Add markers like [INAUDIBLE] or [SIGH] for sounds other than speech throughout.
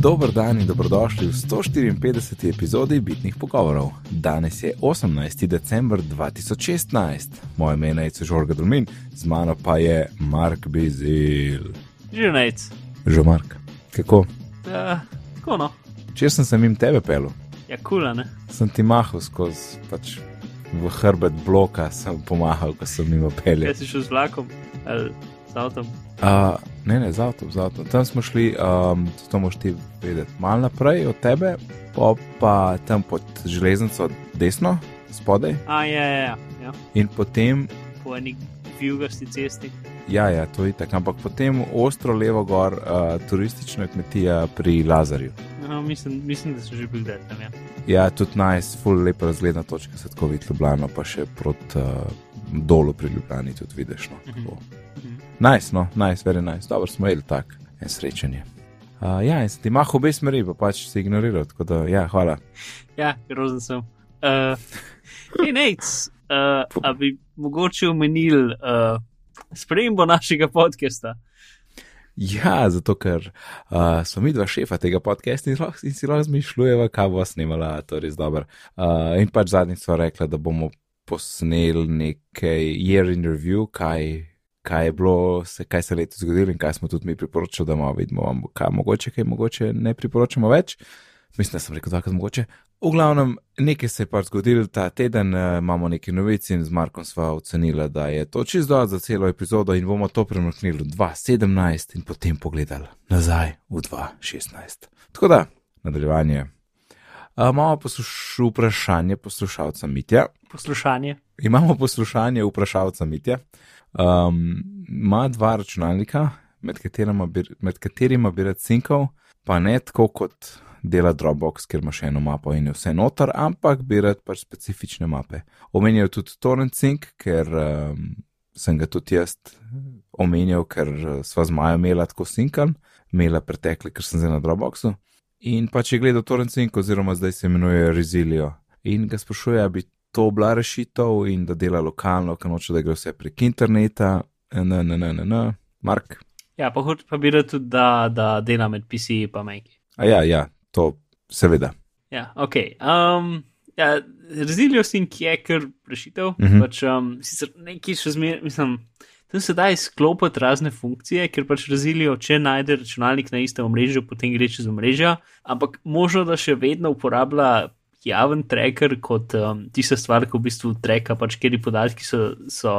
Dober dan in dobrodošli v 154. epizodi Bitnih pogovorov. Danes je 18. december 2016, moje ime je Žorga Dulmin, z mano pa je Mark Bizil. Že nec. Že Mark, kako? Ja, tako no. Če sem se jim tebe pel, Ja, kula, ne. sem ti mahal skozi pač v hrbet bloka, sem pomahal, ko sem jim pel. Kaj si šel z vlakom ali z avtom? Uh, ne, ne, z avtom, z avtom. Tam smo šli, um, to moš ti vedeti, malo naprej od tebe, pa, pa tam pod železnico desno, spodaj, A, ja, ja, ja. ja. in potem, Po eni vijugasti cesti. ja, ja, to je tako, ampak potem ostro levo gor, uh, turistična kmetija pri Lazarju. Aha, mislim, mislim, da so že bili tam. Ja. Ja, tudi nice, full lepa razgledna točka, se tako vidi Ljubljano, pa še proti uh, dolu pri Ljubljani tudi vidiš. No, tako. Mhm. Nice, no, nice, very nice. Dobro smo imeli tak en srečanje. Uh, ja, in ti mah obe smeri, pa pač si ignoriral, tako da, ja, hvala. Ja, grozen sem. Uh, hey, nec, uh, a bi mogoče omenil uh, spremembo našega podcasta. Ja, zato ker uh, smo mi dva šefa tega podcasta in, in si lahko zmišljujeva, kaj bo snimala, to je res dobro. Uh, in pač zadnjič smo rekli, da bomo posneli nekaj year in review, kaj, kaj je bilo, se, kaj se je letos zgodilo in kaj smo tudi mi priporočili, da malo vidimo, vam kaj mogoče, kaj mogoče ne priporočamo več. Mislim, da sem rekel, da je mogoče. V glavnem, nekaj se je pač zgodilo ta teden, uh, imamo nekaj novic in z Markom sva ocenila, da je to čisto dovolj za celo epizodo in bomo to premaknili v 2017 in potem pogledali nazaj v 2016. Tako da, nadaljevanje. Imamo posluš vprašanje poslušalca Mitja. Poslušanje. Imamo poslušanje vprašalca Mitja. Um, ima dva računalnika, med katerima bi, med katerima bi rad cinkal, pa ne tako kot dela Dropbox, ker ima še eno mapo in je vse noter, ampak bi rad pač specifične mape. Omenjal tudi Torrent Sync, ker um, sem ga tudi jaz omenjal, ker uh, sva z Majo imela tako sinkan, imela pretekli, ker sem zdaj na Dropboxu. In je gledal Torrent Sync, oziroma zdaj se imenuje Resilio. In ga sprašuje, ali bi to bila rešitev in da dela lokalno, ker noče, da gre vse prek interneta. Ne, ne, ne, ne, ne. Mark. Ja, pa, hoč, pa bi rad tudi, da, da dela med PC in pa Meki. A ja, ja, to seveda. Ja, ok. Um, ja, Rezilijo Sync je kar rešitev. Mhm. Pač, um, sicer neki še zmeraj, mislim, tam se da izklopiti razne funkcije, ker pač Rezilijo, če najde računalnik na istem omrežju, potem gre čez omrežja, ampak možno, da še vedno uporablja javen tracker kot um, tista stvar, ki v bistvu treka, pač kjer podatki so, so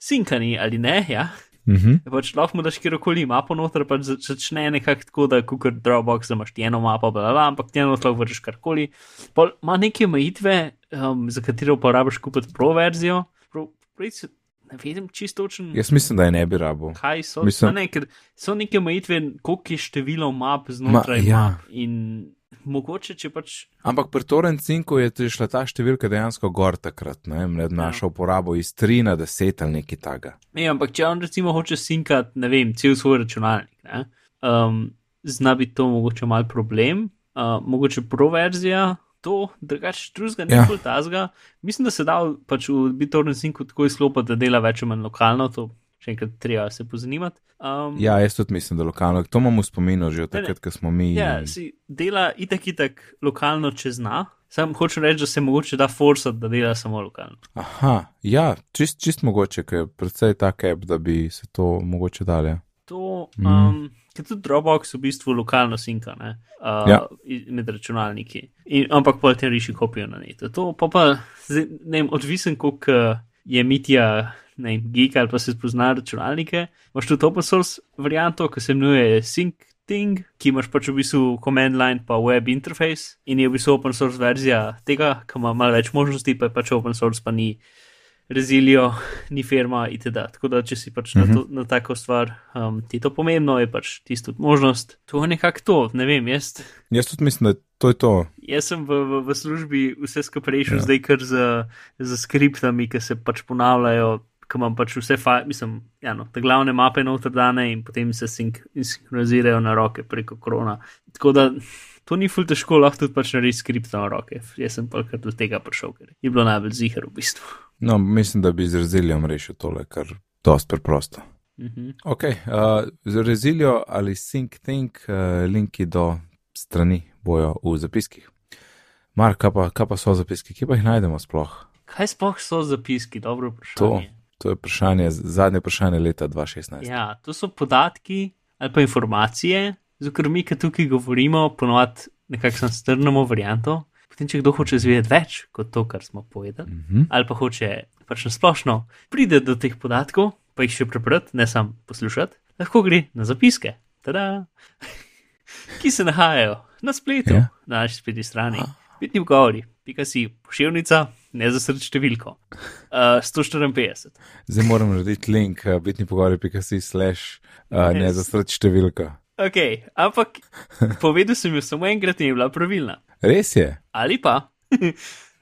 sinkani ali ne. Ja? Mhm. Pač lahko mu daš kjerkoli mapo noter, pač zač- začne nekako tako, da kot Dropbox, imaš eno mapo, bla, bla, ampak ti eno lahko vršiš karkoli. Pol ima neke omejitve, um, za katere uporabiš kupiti pro verzijo. Pro, pravic, ne vem čisto točno, Jaz mislim, da je ne bi rabo. kaj so. mislim- Ne, ker so neke omejitve, koliko je število map znotraj Ma, ja. map. In mogoče, če pač. Ampak pri Torrent Syncu je šla ta številka dejansko gor takrat, ne vem, med našo uporabo iz 3 na 10 ali nekaj takega. Ne, ampak če on recimo hoče sinkati, ne vem, cel svoj računalnik, ne, um, zna biti to mogoče mal problem, uh, mogoče pro verzija. To, drugače, drugega Ja. ni bolj tazga. Mislim, da se da pač v BitTorrent Syncu tako izklopiti, da dela več ali manj lokalno, to še enkrat treba se pozanimati. Um, Ja, jaz tudi mislim, da lokalno, to imamo v spominu že od Ne, ne. takrat, ko smo mi. ja, si dela itak itak lokalno, če zna. Sam hočem reči, da se mogoče da forsati, da dela samo lokalno. Aha, ja, čist, čist mogoče, ker je predvsej tak app, da bi se to mogoče dali. To, Mhm. um, ker tudi Dropbox v bistvu lokalno sinka ne, uh, Ja. med računalniki. In, ampak pa ti reši kopijo na netu. To pa pa, zdaj, ne vem, odvisen, koliko uh, je mitja, ne vem, geek ali pa se spozna računalnike. Imaš tudi open source varianto, ki se imenuje Sync. Thing, ki imaš pač v bistvu command line pa web interface in je v bistvu open source verzija tega, ki ima malo več možnosti, pa je pač open source, pa ni Rezilijo, ni firma itd. Tako da, če si pač uh -huh. na, to, na tako stvar, um, ti to pomembno, je pač tisto možnost. To je nekako to, ne vem, jaz, Jaz tudi mislim, da to je to. jaz sem v, v, v službi vse skupaj rešil, Ja. zdaj kar z, z skriptami, ki se pač ponavljajo, ki imam pač vse, mislim, ja, no, te glavne mape noter dane in potem se sink, sinhronizirajo na roke preko krona. Tako da to ni ful težko, lahko tudi pač narediš skript na roke. Jaz sem pa kar do tega prišel, ker je bilo najbolj zihar v bistvu. No, mislim, da bi z Rezilijem rešil tole, kar dost preprosto. Mhm. Ok, uh, z Rezilijo ali Think Think, uh, linki do strani bojo v zapiskih. Mark, kaj pa, kaj pa so zapiski, kje pa jih najdemo sploh? Kaj sploh so zapiski? Dobro To, vprašanje. to je vprašanje, zadnje vprašanje leta 2016. Ja, to so podatki ali pa informacije, zato ker mi, ki tukaj govorimo, ponovadi nekako sem strnemo varianto. Potem, če kdo hoče izvedeti več kot to, kar smo povedali, mm. -hmm. ali pa hoče pač na splošno pride do teh podatkov, pa jih še prebrati, ne samo poslušati, lahko gre na zapiske, tada, [LAUGHS] ki se nahajajo na spletu, Ja. yeah. na naši spletni strani. Bitni ugovori, pika si pošiljnica, ne za srč številko. Uh, 154. Zdaj moram narediti link, uh, bitni pogovori.si slash uh, ne Yes. za srč številka. Ok, ampak povedal sem jo samo enkrat in je bila pravilna. Res je. Ali pa [LAUGHS]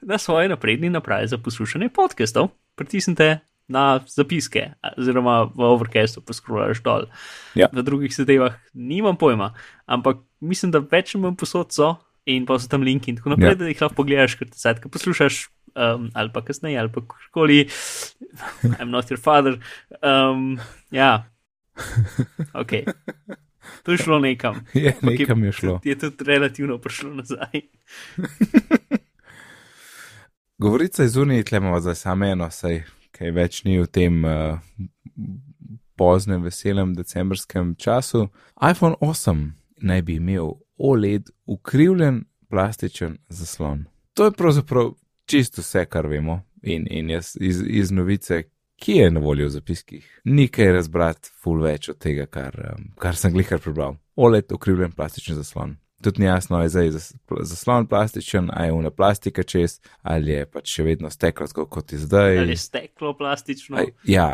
na svoji napredni napravi za poslušanje podcastov pritisnite na zapiske, oziroma v Overcastu poskrolaš dol. Ja. V drugih zadevah nimam pojma, ampak mislim, da več manj posod so in pa so tam linki in tako naprej, Ja. da jih lahko pogledaš, ker te sadka poslušaš. Um, ali pa kasneje, ali pa kakorkoli, [LAUGHS] I'm not your father. Um, ja, [LAUGHS] ok. To je šlo nekam. [LAUGHS] Je, nekam je šlo. Je tudi relativno prišlo nazaj. [LAUGHS] Govorica iz Unije tlemo zdaj samo eno, saj kaj več ni v tem uh, poznem, veselem decembrskem času. iPhone 8 naj bi imel OLED ukrivljen plastičen zaslon. To je pravzaprav čisto vse, kar vemo. In, in jaz iz, iz novice, ki je na voljo v zapiskih, ni kaj razbrati ful več od tega, kar, um, kar sem glihar prebral. OLED ukrivljen plastičen zaslon. Tudi ni jasno, ali je zdaj zas- zaslon plastičen, ali je una plastika čez, ali je pač še vedno steklo, kot je zdaj. Ali je steklo plastično. Aj, ja,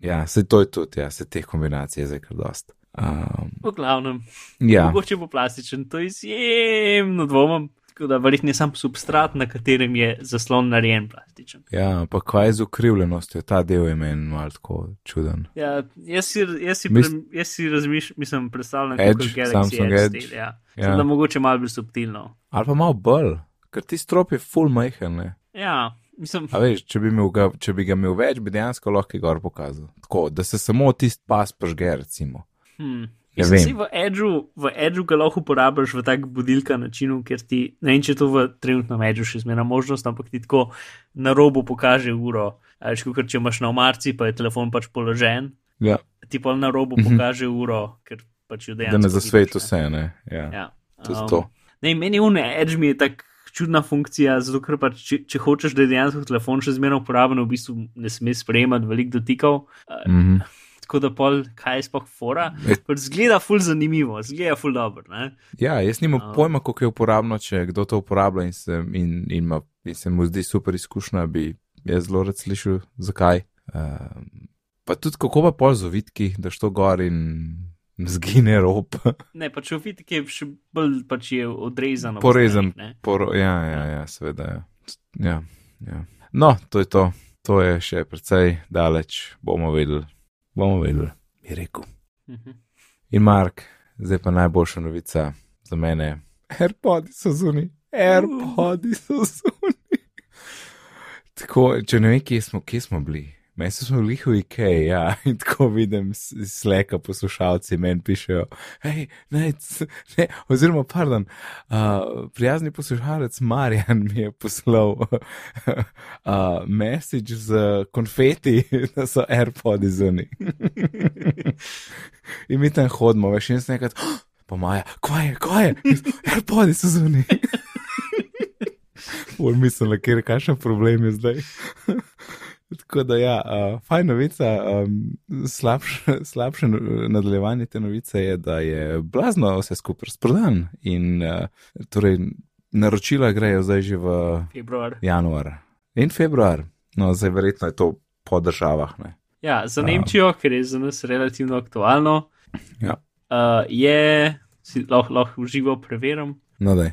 ja, se to je tudi, ja, se teh kombinacij je zdaj kar dost. Um, V glavnem, ja, mogoče bo plastičen, to izjemno dvomim. Tako da verjetno je sam substrat, na katerem je zaslon narejen plastičen. ja, ampak kaj z ukrivljenostjo, ta del je meni malo tako čuden. Ja, jaz si, jaz si, Mis- pre, jaz si razmišljam, mislim, predstavljam Edge, kot Galaxy Edge. Edge. Stil, ja. Ja. Ja. Da mogoče malo bolj subtilno. Ali pa malo bolj, ker ti strop je full majhen. Ne? Ja, mislim, A veš, če bi, ga, če bi ga imel več, bi dejansko lahko gor pokazal. Tako, da se samo tisti pas požge, recimo. Hmm. Mislim, v Edgeu, v Edgeu ga lahko uporabljaš v tak budilka načinu, ker ti, ne vem, če to v trenutnem Edgeu še zmerna možnost, ampak ti tako na robu pokaže uro. Veš, kot če imaš na omarci, pa je telefon pač položen, Ja, ti pa na robu pokaže uro, ker pač jo dejansko. da ne zasveti vse, ne. Ja, ja. Ja. to je to. Ne, meni une Edge mi je tak čudna funkcija, zato ker pač, če, če hočeš, da je dejansko telefon še zmerno uporaben, v bistvu ne smeš sprejemati veliko dotikov. Uh, Mhm. Tako da pol, kaj je sploh fora. E- zgleda ful zanimivo, zgleda ful dobro. Ne? Ja, jaz nimam A. pojma, kako je uporabno, če kdo to uporablja in se, in, in ima, in se mu zdi super izkušnja, bi jaz zelo rad slišal, zakaj. Um, pa tudi kako pa pol z ovitki, da što gor in zgine rob. [LAUGHS] Ne, pač v vidik je še bolj pač je odrezano. po Porezan. Poro, ja, ja, ja, seveda. Ja. Ja, ja. No, to je to. To je še precej daleč, bomo videli. Bomo videli, je rekel. Mhm. In Mark, zdaj pa najboljša novica za mene. AirPods so zunaj, AirPods so zunaj. Tako, če ne vem, kje smo, kje smo bili. Meni smo bili v IKEA, ja, [LAUGHS] in tako vidim sleka poslušalci, meni pišejo, hej, ne, ne, oziroma, pardon, uh, prijazni poslušalec Marjan mi je poslal [LAUGHS] uh, message z konfeti, [LAUGHS] da so AirPods zunaj. in mi tam hodimo, veš, in sem enkrat, oh, pa Maja, kaj je, kaj je, AirPods so zunaj. Ul mislim, ker kakšen problem je zdaj. Tako da, ja, uh, fajn novica, um, slabše, slabše nadaljevanje te novice je, da je blazno vse skupaj razprodan in uh, torej naročila grejo zdaj že v Februar. januar in februar, no zdaj verjetno je to po državah. Ne? Ja, za. Nemčijo, ker je za nas relativno aktualno, Ja, uh, je, si lahko, lahko uživo preverim. no da.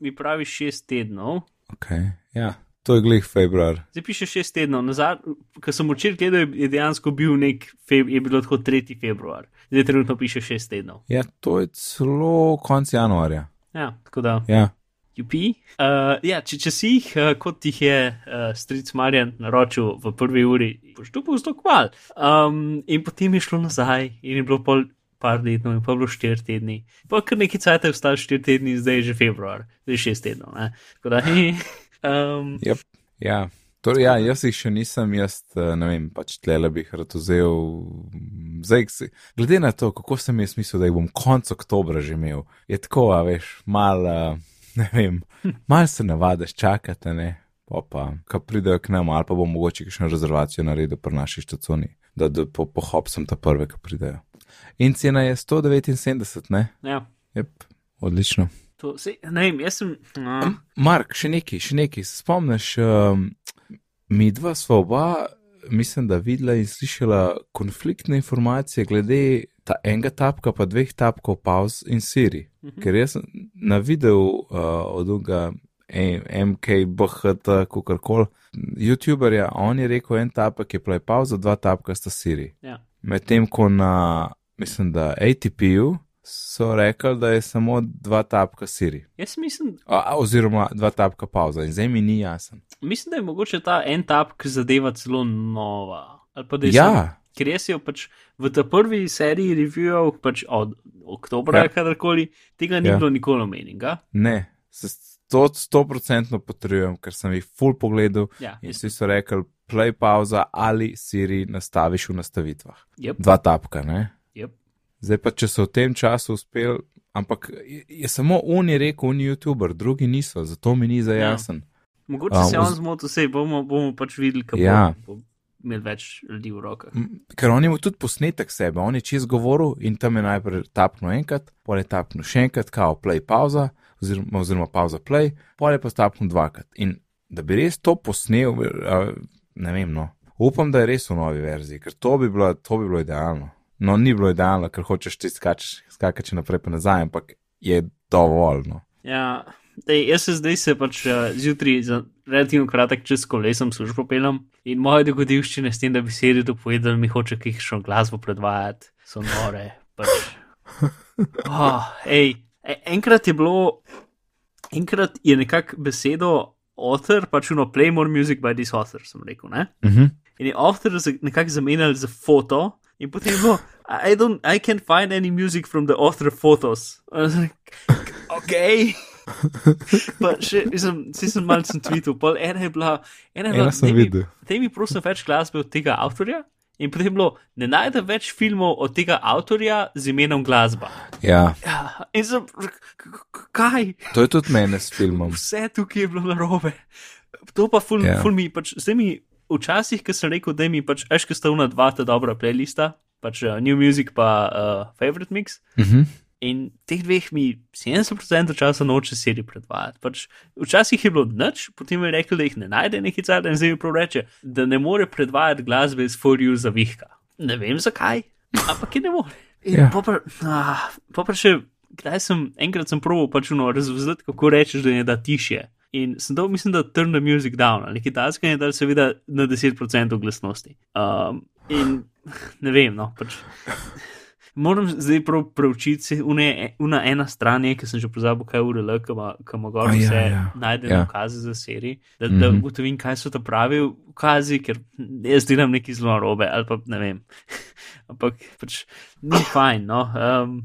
Mi pravi šest tednov. Okay, ja, to je glih februar. Zdaj piše šest tednov. Nazad, ko sem včeraj gledal, je- dejansko bil nek, feb, je bilo tako 3. februar. Zdaj trenutno piše šest tednov. Ja, to je celo konc januarja. Ja, tako da Ja, UP. Uh, ja, če, če si jih, uh, kot jih je uh, stric Marjan naročil v prvi uri, boš to pol stok mal. Um, in potem je šlo nazaj in je bilo pol par tednov in pa bilo štiri tedni. Pa kar nekaj cajt je vstal štiri tedni, zdaj je že februar, zdaj je šest tednov. Ne? Tako da, [LAUGHS] um, yep. ja. Torej, ja, jaz jih še nisem, jaz ne vem, pač tlele bi jih rad vzel. Zdaj, glede na to, kako sem jaz mislil, da jih bom konec oktobra že imel, je tako, a veš, malo. Uh, ne vem, malo se navadiš, čakate, ne. Pa, pa ko pridejo k nam, ali pa bom mogoče še rezervacijo naredil pri naši štacuni, da, da po, pohop sem ta prve, ki pridejo. In cena je 179, ne? Ja. Yep, odlično. To, se, ne vem, jaz sem. No. Mark, še neki, še neki. Spomniš, um, mi dva sva oba, mislim, da videla in slišala konfliktne informacije glede ta enega tapka, pa dveh tapkov, pauz in siri. Uh mhm. -huh. Ker jaz na videu uh, od Uga, MKBHT, kako koli, YouTuberja, on je rekel, en tapek je play pauza, dva tapka sta siri. Ja. Medtem ko na, mislim, da ATP-ju. So rekli, da je samo dva tapka siri. Jaz mislim, o, oziroma dva tapka pauza, in zdaj mi ni jasen. Mislim, da je mogoče ta en tapk zadeva celo nova. Ja, ker jaz jo pač v tej prvi seriji revijev, pač od oktobra, ja. kadarkoli, tega ni ja. bilo nikoli omenjenega. Ne, se to sto procentno potrjujem, ker sem jih full pogledal ja, in vsi so rekli, play pauza ali siri nastaviš v nastavitvah. Yep. Dva tapka, ne? Yep. Zdaj pa, če so v tem času uspel, ampak je, je samo on je rekel, on je YouTuber, drugi niso, zato mi ni za jasen. Ja. Mogoče um, se on zmotil, vse bomo, bomo pač videli, kako ja. bo imeli več ljudi v rokah. Ker on ima tudi posnetek sebe, on je čez govoril in tam je najprej tapnil enkrat, pol je tapnil še enkrat, kao play pauza, oziroma, oziroma pauza play, pol je pa tapnil dvakrat. In da bi res to posnel, ne vem, no. Upam, da je res v novi verziji, ker to bi bilo, to bi bilo idealno. No, ni bilo idealno, ker hočeš ti skakati naprej pa nazaj, ampak je dovolj. No. Ja, Dej, jaz se zdaj se pač uh, zjutraj za relativno kratek čas kolesom službo pelem in moje dogodivščine s tem, da bi sedel tu povedal, mi hoče kakšno glasbo predvajati, so nore. Pač. [LAUGHS] Oh, ej, e, enkrat je bilo, enkrat je nekako besedo author, pač uno play more music by this author, sem rekel. Ne? Uh -huh. In je author nekako zamenjal za foto. In potem je bilo, I, don't, I can't find any music from the author photos. Ok, pa še, mislim, si sem malce tweetil, pol ena je bila, ena je bila, sem videl. Te mi prosim več glasbe od tega avtorja. In potem je bilo, ne najdem več filmov od tega avtorja z imenom glasba. Ja. ja in sem, kaj? To je tudi mene s filmom. Vse tukaj je bilo narobe. To pa ful, ja. ful mi, pač, zdaj mi, včasih, ki sem rekel, da mi pač, eške sta una dva ta dobra playlista, pač uh, New Music pa uh, Favorite Mix. Mhm. Mm In teh dveh mi 70% časa noče sedi predvajati. Pač včasih je bilo noč, potem je rekel, da jih ne najde neki car in zdaj mi prav reče, da ne more predvajati glasbe iz For You za vihka. Ne vem zakaj, ampak je ne more. In ja. pa, ah, pa še, kdaj sem, enkrat sem proval pač no, razvzeti, kako rečeš, da je da tišje. In sem dal, mislim, da turn the music down, ali kitajska je dal seveda na 10% glasnosti. Um, in ne vem, no, pač moram zdaj prav preučiti, una ena stran je, ki sem že pozabil, kaj je URL, ima gor vse ja, ja. najdene ja. ukaze za seriji, da, mm -hmm. da ugotovim, kaj so ta pravi ukazi, ker jaz delam neki zelo robe ali pa ne vem. [LAUGHS] Ampak pač ni fajn. No? Um,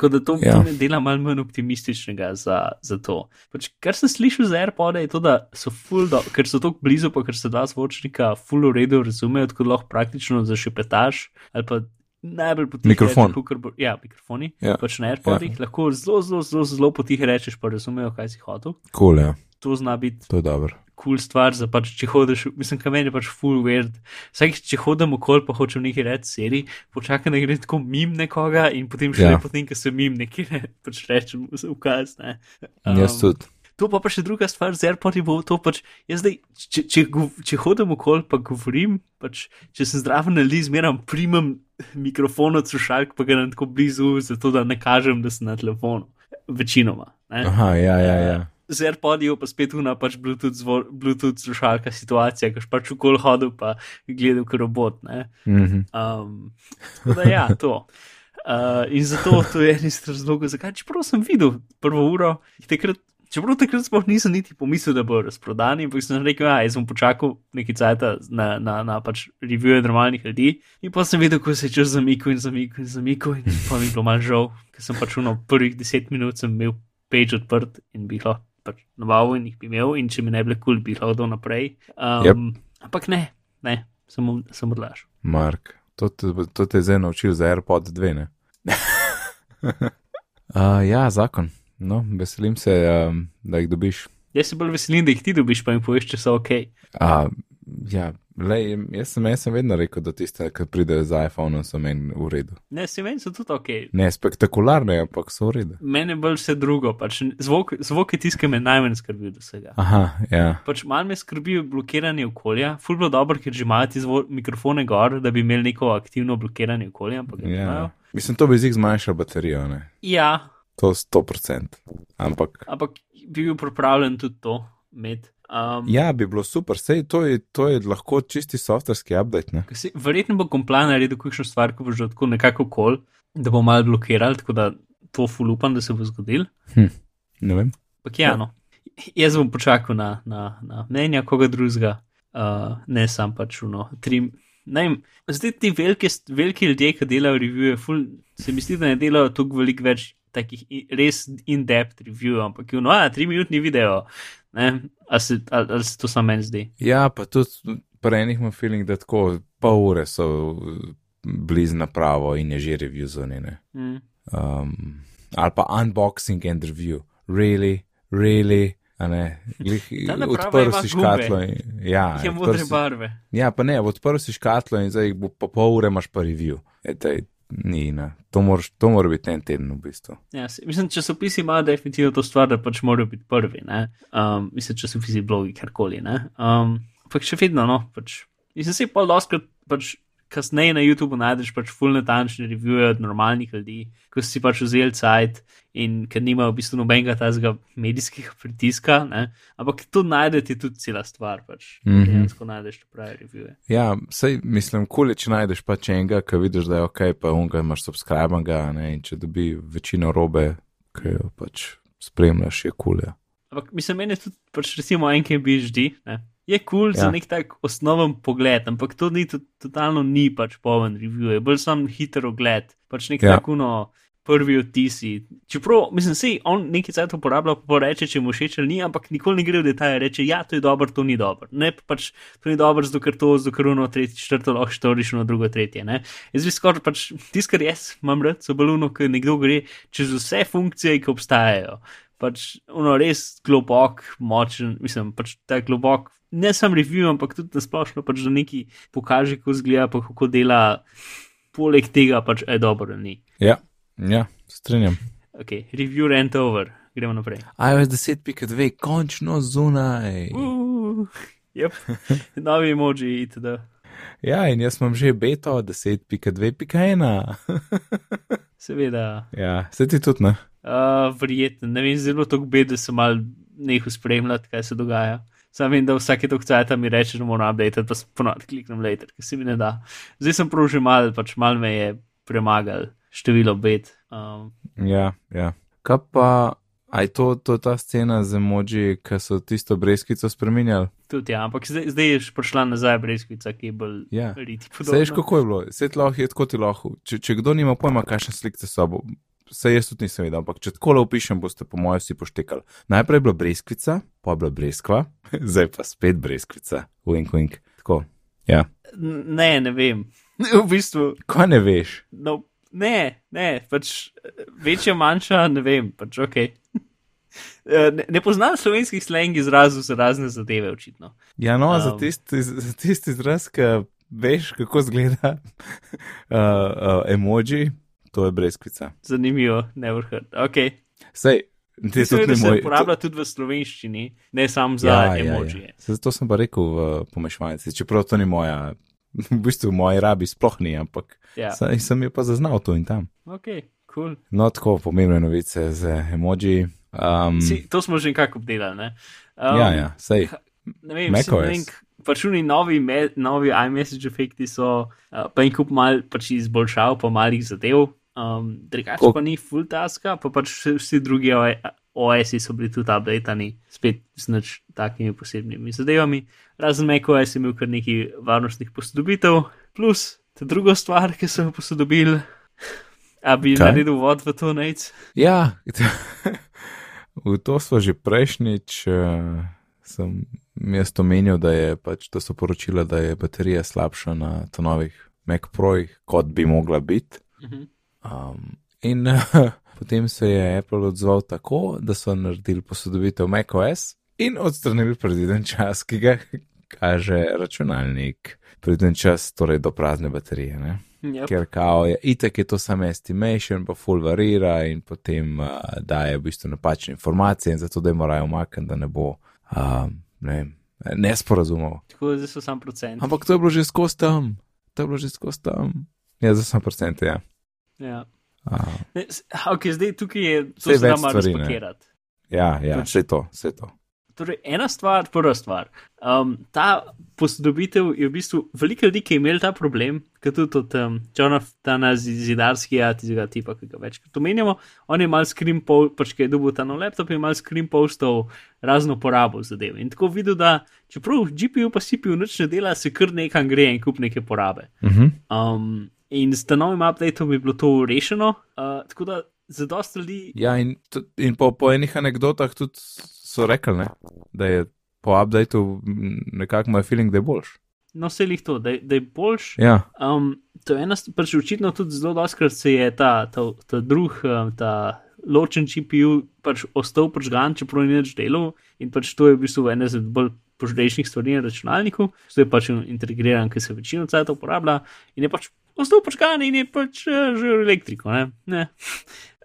Tako da to, ja. to me dela malo manj optimističnega za, za to. Pač, kar sem slišal za AirPod, je to, da so full, do, ker so tako blizu, pa ker se dva zvočnika full uredu razumejo, tako lahko praktično zašepetaš ali pa najbolj potiho. Mikrofon. Bo, ja, mikrofoni. Ja. Pač na AirPodih ja. lahko zelo, zelo, zelo, zelo potiho rečeš, pa razumejo, kaj si hotel. Cool, ja. To zna biti. To je dobro. Kul cool stvar, za pač, če hodiš, mislim, kamen je pač full weird. Vsak, če hodim okol, pa hočem nekaj reči seri, počakaj, da gre tako mim nekoga in potem še ja. ne potem, ko se mim nekaj ne, pač rečem, ukaz. Ne. Um, Jaz tudi. To pa, pa še druga stvar, z AirPodi bo to pač. Jaz zdaj, če, če, če hodim okol, pa govorim, pač, če sem zdraven ali zmeram, primem mikrofon od slušalk, pa ga ne tako blizu, zato da ne kažem, da sem na telefonu. Večinoma. Ne? Aha, ja, ja. ja. Z AirPodi pa spet una pač Bluetooth, zvor, Bluetooth slušalka situacija, ki pač v kol hodil, pa gledal kot robot. Mm -hmm. um, da ja, to. Uh, in zato to je en iz razlogov, zakaj čeprav sem videl prvo uro, takrat čeprav takrat sploh nisem niti pomislil, da bo razprodan, ampak sem rekel, ja, jaz bom počakal nekaj časa na, na, na pač revije normalnih ljudi. In pa sem videl, kako se je čas zamikal in zamikal in zamikal, in pa mi je bilo malo žal, ker sem pač v prvih deset minut sem imel page odprt in bi lahko pač navalo in jih bi imel, in če mi ne bi bilo kul, cool, bi lahko dal naprej. Um, Yep. Ampak ne, ne, samo sem odlaš. Mark, to, te- to te je zdaj naučil za AirPod 2, ne? [LAUGHS] uh, ja, zakon. No, veselim se, um, da jih dobiš. Jaz se bolj veselim, da jih ti dobiš, pa jim poveš, če so ok. Uh, ja, lej, jaz, sem, jaz sem vedno rekel, da tiste, ki pridejo z iPhonom, so meni v redu. Ne, se meni so tudi ok. Ne spektakularne, ampak so v redu. Mene bolj vse drugo, pač zvok, zvok je tisto, kar me najmanj skrbi od vsega. Aha, ja. Pač malo me skrbi blokiranje okolja, ful bilo dobro, ker že imajo ti zvo- mikrofone gor, da bi imeli neko aktivno blokiranje okolja, ampak ga nimajo. ja. Mislim, to bi z jih zmanjšal baterijo, ne? Ja, To 100%. Ampak. ampak bi bil pripravljen tudi to imeti. Um, Ja, bi bilo super, sej to je, to je lahko čisti softverski update, si- Verjetno bo komplan naredil kakšno stvar, ko bo že tako nekako kol, da bo malo blokiral, tako da to ful upam, da se bo zgodil. Ne vem. Ampak ja, no. Jaz bom počakal na, na, na mnenja koga drugega, uh, ne sam pač uno. Tri, vem, zdaj ti veliki, veliki ljudje, ki delajo revije, ful, se mi zdi, da ne delajo toliko veliko več takih res in-depth reviewov, ampak je no, a tri minutni video, ne, ali se, ali, ali se to samo meni zdi. Ja, pa tudi pri enih imam feeling, da tako pol ure so blizu napravo in je že review zunaj. Mm. Um, ali pa unboxing and review. Really, really. a odprl si škatlo. In, ja, Je modre si- barve. ja, pa ne, odprl si škatlo in zdaj bo po pol ure imaš pa review. E, tej, ni, ne. To, moraš, to mora biti en teden v bistvu. Ja, se, mislim, časopisi imajo definitivno to stvar, da pač morajo biti prvi. ne. Um, mislim, časopisi, blogi, karkoli. ne. Um, ampak še vedno, no, pač. Mislim, se pa doskrat pač kasneje na YouTubu najdeš pač full natančne revije od normalnih ljudi, ko si pač vzel cajt in ker nimajo v bistvu nobenega tazga medijskega [LAUGHS] pritiska, ne. ampak tu najdete tudi cela stvar, pač. Mm. -hmm. Dejansko najdeš prave revije. Ja, sej mislim, če najdeš pač enega, ki vidiš, da je ok, pa unga imaš subscribenga, ne, in če dobi večino robe, ki jo pač spremljaš, je kul. Ja. Ampak mislim, meni je tudi, pač recimo, NKBHD, ne, je kul cool ja. za nek tak osnoven pogled, ampak to ni, to, totalno ni pač poven review, je bolj sam hiter ogled, pač nek ja. Ja. tako no, prvi odtisi. Čeprav, mislim, si on nekaj cajt uporablja, pa reče, če mu všeč ali ni, ampak nikoli ne gre v detajle, reče, ja, to je dobro, to ni dobro. Ne, pa pač to ni dobro, zato ker to, zato ker ono, tretje, četrto, lahko štoriš, ono, drugo, tretje. Ne. Jaz bi skoraj pač, tisto, kar jaz imam rad, so baluno, ker nekdo gre čez vse funkcije, ki obstajajo pač ono res globok, močen, mislim, pač ta globok, ne samo review, ampak tudi na splošno, pač da neki pokaže, kako zgleda, pa kako dela, poleg tega pač je dobro, ni. Ja, ja, strinjam. Ok, review rent over, gremo naprej. iOS 10.2, končno zunaj. Uh, yep. [LAUGHS] Novi emoji, itd. Ja, in jaz imam že beto 10.2.1. [LAUGHS] Seveda, ja, se ti tudi ne. uh, verjetno, ne vem, zelo to bed, da sem mal nehal spremljati, kaj se dogaja. Sam vem, da vsake tok cajta mi reče, da moram update, pa ponovadi kliknem later, ker se mi ne da. Zdaj sem že mal, pač mal me je premagal število bed. Um, Ja, ja. Kaj pa, aj to, to ta scena z emoji, ki so tisto brezkico spremenjali? tudi ja, ampak zdaj, zdaj je prišla nazaj brezkvica, ki je bolj Ja. riti podobna. kako je bilo? Sej lahko je tako ti lahko. Če, če kdo nima pojma, kakšne slike so, se jaz tudi nisem videl, ampak če tako le opišem, boste po mojem vsi poštekali. Najprej je bila breskvica, pa je bila breskva, [LAUGHS] zdaj pa spet breskvica, wink, wink. Tako. Ja. Ne, ne vem. [LAUGHS] V bistvu, Kaj ne veš? no, ne, ne, pač eh, večja, manjša, ne vem, pač ok. [LAUGHS] Eh, Ne, ne poznam slovenskih slang izrazov za razne zadeve, očitno. Ja, no, um. za tisti za tisti izraz, ki veš, kako zgleda uh, uh, emoji, to je breskvica. Zanimivo, never heard. Ok. Sej, ti Mislim, tudi da ni se moj. uporablja tudi v slovenščini, ne samo za Ja, ja, ja, ja. emojije. Zato sem pa rekel v pomešalnici, čeprav to ni moja, [LAUGHS] v bistvu v moji rabi sploh ni, ampak Ja. saj sem jo pa zaznal tu in tam. Ok, cool. No, tako pomembne novice z emoji. Um, Si, to smo že nekako obdelali. Ne? Um, ja, ja, sej. Ne vem, macOS. si, ne vem, k- pač oni novi, me, novi iMessage efekti so, uh, pa en kup mal pač izboljšav, pa malih zadev. Um, drugače Koliko- pa ni full taska, pa pač vsi, drugi OS-i so bili tudi updatani, spet z nič takimi posebnimi zadevami. Razen macOS je imel kar nekaj varnostnih posodobitev, plus ta druga stvar, ki so jo posodobili. A bi Kaj? naredil vod v to nec? Ja, [LAUGHS] v to smo že prejšnjič, uh, sem jaz omenil, da, je pač, da so poročila, da je baterija slabša na novih Mac Projih, kot bi mogla biti. Mhm. Um, in uh, [LAUGHS] potem se je Apple odzval tako, da so naredili posodobitev macOS in odstranili predviden čas, ki ga [LAUGHS] kaže računalnik. Predviden čas, torej do prazne baterije. Ne? Yep. ker kao je itek je to samo estimation, pa full varira in potem uh, daje v bistvu napačne informacije in zato da jim morajo umakniti, da ne bo um, ne vem, nesporazumov. Tako da so sam procent. Ampak to je bilo že skozi tam, to je bilo že skozi tam. Ja, za sam procent, ja. Ja. Ne, s- Ok, zdaj tukaj je to da ne. razpakirati. ja, ja, Pač- vse to, vse to. Torej, ena stvar, prva stvar. Um, ta posodobitev je v bistvu veliko ljudi, ki je imel ta problem, kot tudi od um, Jonathana Zidarskega, tistega tipa, ki ga večkrat omenjamo. On je mal screen post, pač ki je dobil ta nov laptop, je mal screen postov razno porabo zadev. In tako videl, da čeprav GPU pa CPU nič ne dela, se kar nekam gre in kup neke porabe. Uh -huh. Um, in tem novim updateom je bilo to rešeno. Uh, tako da za dosta ljudi Ja, in, in po, po enih anekdotah tudi so rekli, ne, da je po updateu nekako moj feeling, da je boljš. No, vse jih to, da, da je boljš. Ja, Um, to je ena stvar, pač očitno tudi zelo doskrat se je ta, ta, ta drug, um, ta ločen GPU pač ostal prižgan, čeprav ni več delal in pač to je v bistvu ena izmed bolj požrešnih stvari na računalniku, zdaj je pač integriran, ker se večino cajt uporablja in je pač ostal prižgan in je pač uh, že elektriko. Ne? Ne.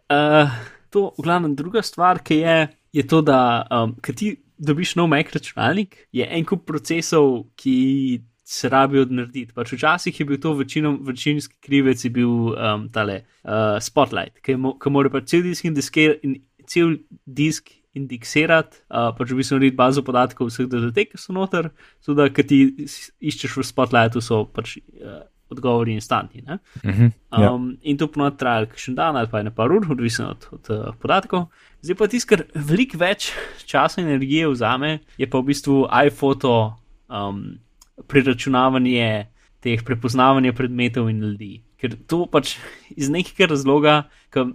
Uh, to, v glavnem, druga stvar, ki je, je to, da um, ti dobiš nov Mac računalnik, je en kup procesov, ki se rabijo narediti. Pač včasih je bil to večinom, večinski krivec, je bil um, tale uh, Spotlight, ki, mo ki mora pač cel disk, indisker, in, cel disk indeksirati, uh, pač v bistvu narediti bazo podatkov vseh datotek, ki so noter, zato da ki ti iščeš v Spotlightu, so pač uh, odgovori instantni. Ne? uh -huh. ja. Um, in to ponovadi traja še dan ali pa ene par ur, odvisno od, od uh, podatkov. Zdaj pa tisto, kar veliko več časa in energije vzame, je pa v bistvu iPhoto um, preračunavanje teh prepoznavanja predmetov in ljudi. Ker to pač iz nekega razloga, ki